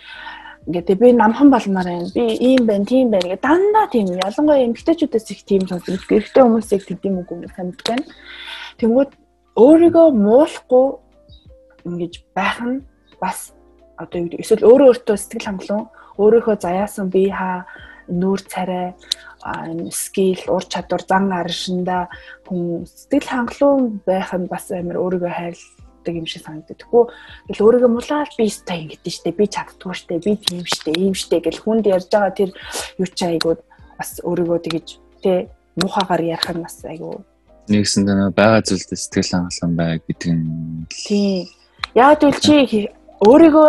ингээд би намхан балмаар байна. Би ийм байна, тийм байна гэдэг дандаа тийм ялангуяа эмгтээчүүдээс их тийм сонсдог. Гэрхтээ хүмүүсийг тийм үгүй юм санагддаг байна. Тэнгүүд өөрийгөө муулахгүй ингэж байх нь бас одоо юу эсвэл өөрөө өөртөө сэтгэл хангалуун өөрийнхөө заяасан бие хаа нүүр царай скил ур чадвар зан аршинда хүн сэтгэл хангалуун байх нь бас амар өөрийгөө хайрладаг юм шиг санагддаг. Тэгэл өөрийгөө мулаад би өстой ингэдэж штэ би чаддгүй штэ би тийм штэ ийм штэ гэл хүнд ярьж байгаа тэр юу ч айгуу бас өөрийгөө тэгэж тэ муухагаар ярих нь бас айгуу нэгсэн дэ байгаа зүйлдээ сэтгэл хангалуун бай гэдэг нь. Тийм яг үл чи өөрийгөө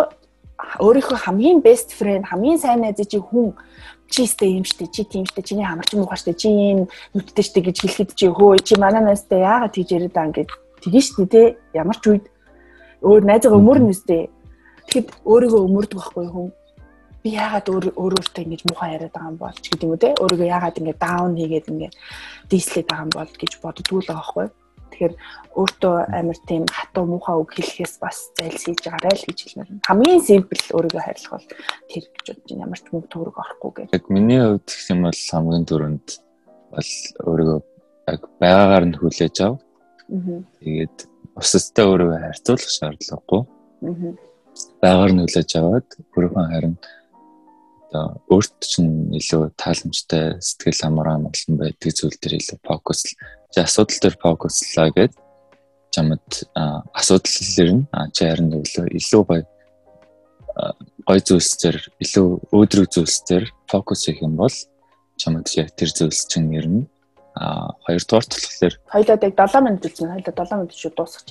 өөрийнхөө хамгийн best friend хамгийн сайн найз чи хүн. Чи сте юм штэ чи тийм штэ чиний хамарч муухай штэ чи ийм нүдтэй штэ гэж хэлэхэд чи хөө чи манай найзтай яагаад тийж яриад байгаа ингээд тэгэн штэ те ямар ч үед өөр найзгаа өмөрнө үстэй тэгэхэд өөрийгөө өмөрдөг байхгүй хүн би яагаад өөр өөрөөсөө ингэж муухай яриад байгаа юм бол ч гэдэг юм уу те өөрийгөө яагаад ингэ даун хийгээд ингэ дийслээд байгаа юм бол гэж боддгоо л байгаа байхгүй Тэгэхээр өөртөө амар тийм хатуу муухай үг хэлэхээс бас зайлсхийж байгаарай л гэж хэлмээр байна. Хамгийн симпл өөрийгөө хайрлах бол тэр гэж бодож байна. Ямар ч мөнгө төгрөг орохгүй гэх. Яг миний хувьд гэх юм бол хамгийн түрүүнд бол өөрийгөө яг байгаагаар нь хүлээж ав. Тэгээд бусадтай өөрийгөө харьцуулах шаардлагагүй. Байгаагаар нь хүлээж аваад өөрийнхөө харин одоо өөрт чинь илүү тааламжтай сэтгэл амраа амгалан байдаг зүйл дээр илүү фокус асуудал дээр фокуслаа гэд чамд асуудал ирнэ чи харин илүү илүү гоё гой зүйлс дээр илүү өөдрөг зүйлс дээр фокус хийх юм бол чамд яг тэр зүйлс чинь ирнэ а хоёрдугаар болохоор хоёлаа яг 7 минут үзсэн хоёлаа 7 минут шүү дуусгач.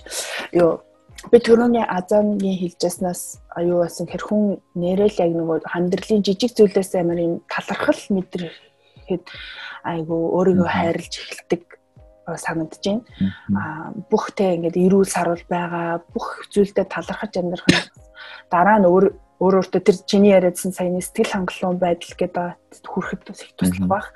Юу би түрүүний азаны хэлжсэнаас аюу басан хэр хүн нэрэл яг нөгөө хандрлын жижиг зүйлээс амар юм талархал мэдрэхэд айгу өөрийгөө хайрлж эхэлдэг санагдаж байна. Аа бүх те ингээд эрүүл сарвал байгаа бүх зүйлдээ талархаж амьдрах нь дараа нь өөр өөр өөртөө тэр чиний яриадсан саяны сэтгэл хангалуун байдал гэдэг хүрэхэд бас их туслах байх.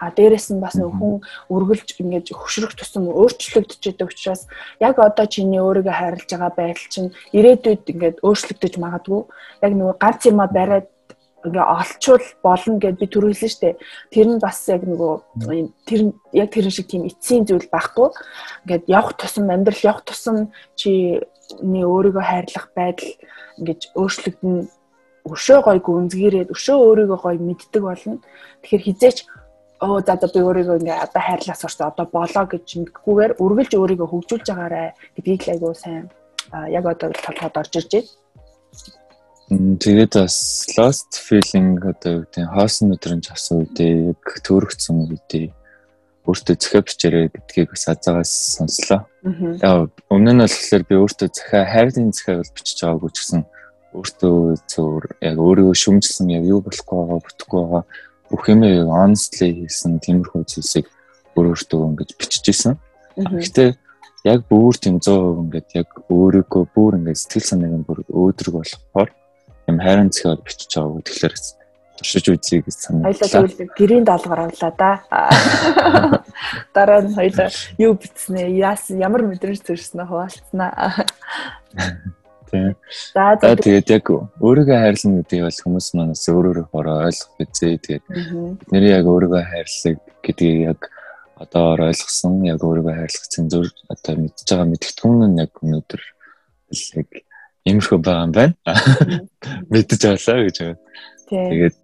А дээрэс нь бас хүн үргэлж ингэж хөшрөх тусам өөрчлөгдөж идэг учраас яг одоо чиний өөрийгөө хайрлаж байгаа байдал чинь ирээдүйд ингэж өөрчлөгдөж магадгүй. Яг нөгөө ганц юма бариад ингээ олчвол болно гэд би түр хэлсэн штэ. Тэр нь бас яг нөгөө тэр яг тэр шиг тийм эцсийн зүйл байхгүй. Ингээд явах тусам амьдрал явах тусам чиний өөрийгөө хайрлах байдал ингэж өөрчлөгдөн өшөө гой гүнзгийрээд өшөө өөрийгөө гой мэддэг болно. Тэгэхээр хизээч оо за за би өөрийгөө ингээ одоо хайрлаас орсон одоо болоо гэж мэдгүйгээр үргэлж өөрийгөө хөгжүүлж байгаарэ гэдгийг айгуу сайн яг одоо толгойд орж ирж байна. Тэгээд бас lost feeling одоо юу гэдэг хоосон өдрөнд авсан үедээ яг төрөгцсөн үедээ өөртөө зохио бичээрэй гэдгийг бас азаагаас сонслоо. Аа. Өмнө нь болохоор би өөртөө захиа хайрлын захиаг бол бичиж байгаагүй ч гэсэн өөртөө зөвөр яг өөрийгөө шүмжилсэн яг юу болохгүй байгаа бүтэхгүй байгаа бүх юм honestly хийсэн тиймэрхүү зүйлсийг өөр өөртөө ингэж бичижсэн. Гэхдээ яг бүр тийм 100% ингээд яг өөрийгөө бүр ингээд сэтгэл санааг нь бүр өөдрөг болохоор юм хайрын захиаг бичиж байгаагүй тэгэхээр туршиж үзье гэж санаа. Хоёлаа тэгвэл гэрийн даалгавар авлаа да. *laughs* Дараа нь хоёлаа юу бичснэ, яасан, ямар мэдрэмж төрснө хуваалцсанаа. Тийм. За тэгээд яг өөрийгөө хайрлах гэдэг бол хүмүүс манаас өөрөөрөө хороо ойлгох үзээ. Тэгээд бидний яг өөрийгөө хайрлах гэдгийг яг одоо ойлгосон, яг өөрийгөө хайрлах цензур одоо мэдж байгаа мэдгэдэггүй нь яг өнөөдөр яг иймэрхүү байгаа юм байна. Мэдэж авлаа гэж байна. Тэгээд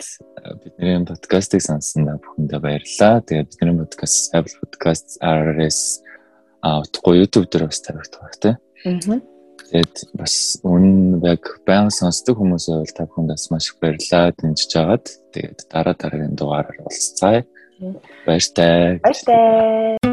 бидний подкастыг сонссон бүхэндээ баярлалаа. Тэгээд бидний подкаст Apple Podcast, RSS а утгагүй YouTube дээр бас тавигдах байх тийм. Аа. Тэгээд бас үнэн яг баян сонсдог хүмүүсээ бол та бүхэнд бас маш их баярлалаа дэмжиж байгаад тэгээд дараа дараагийн дугаараар уулзцаая. Баяртай. Баяртай.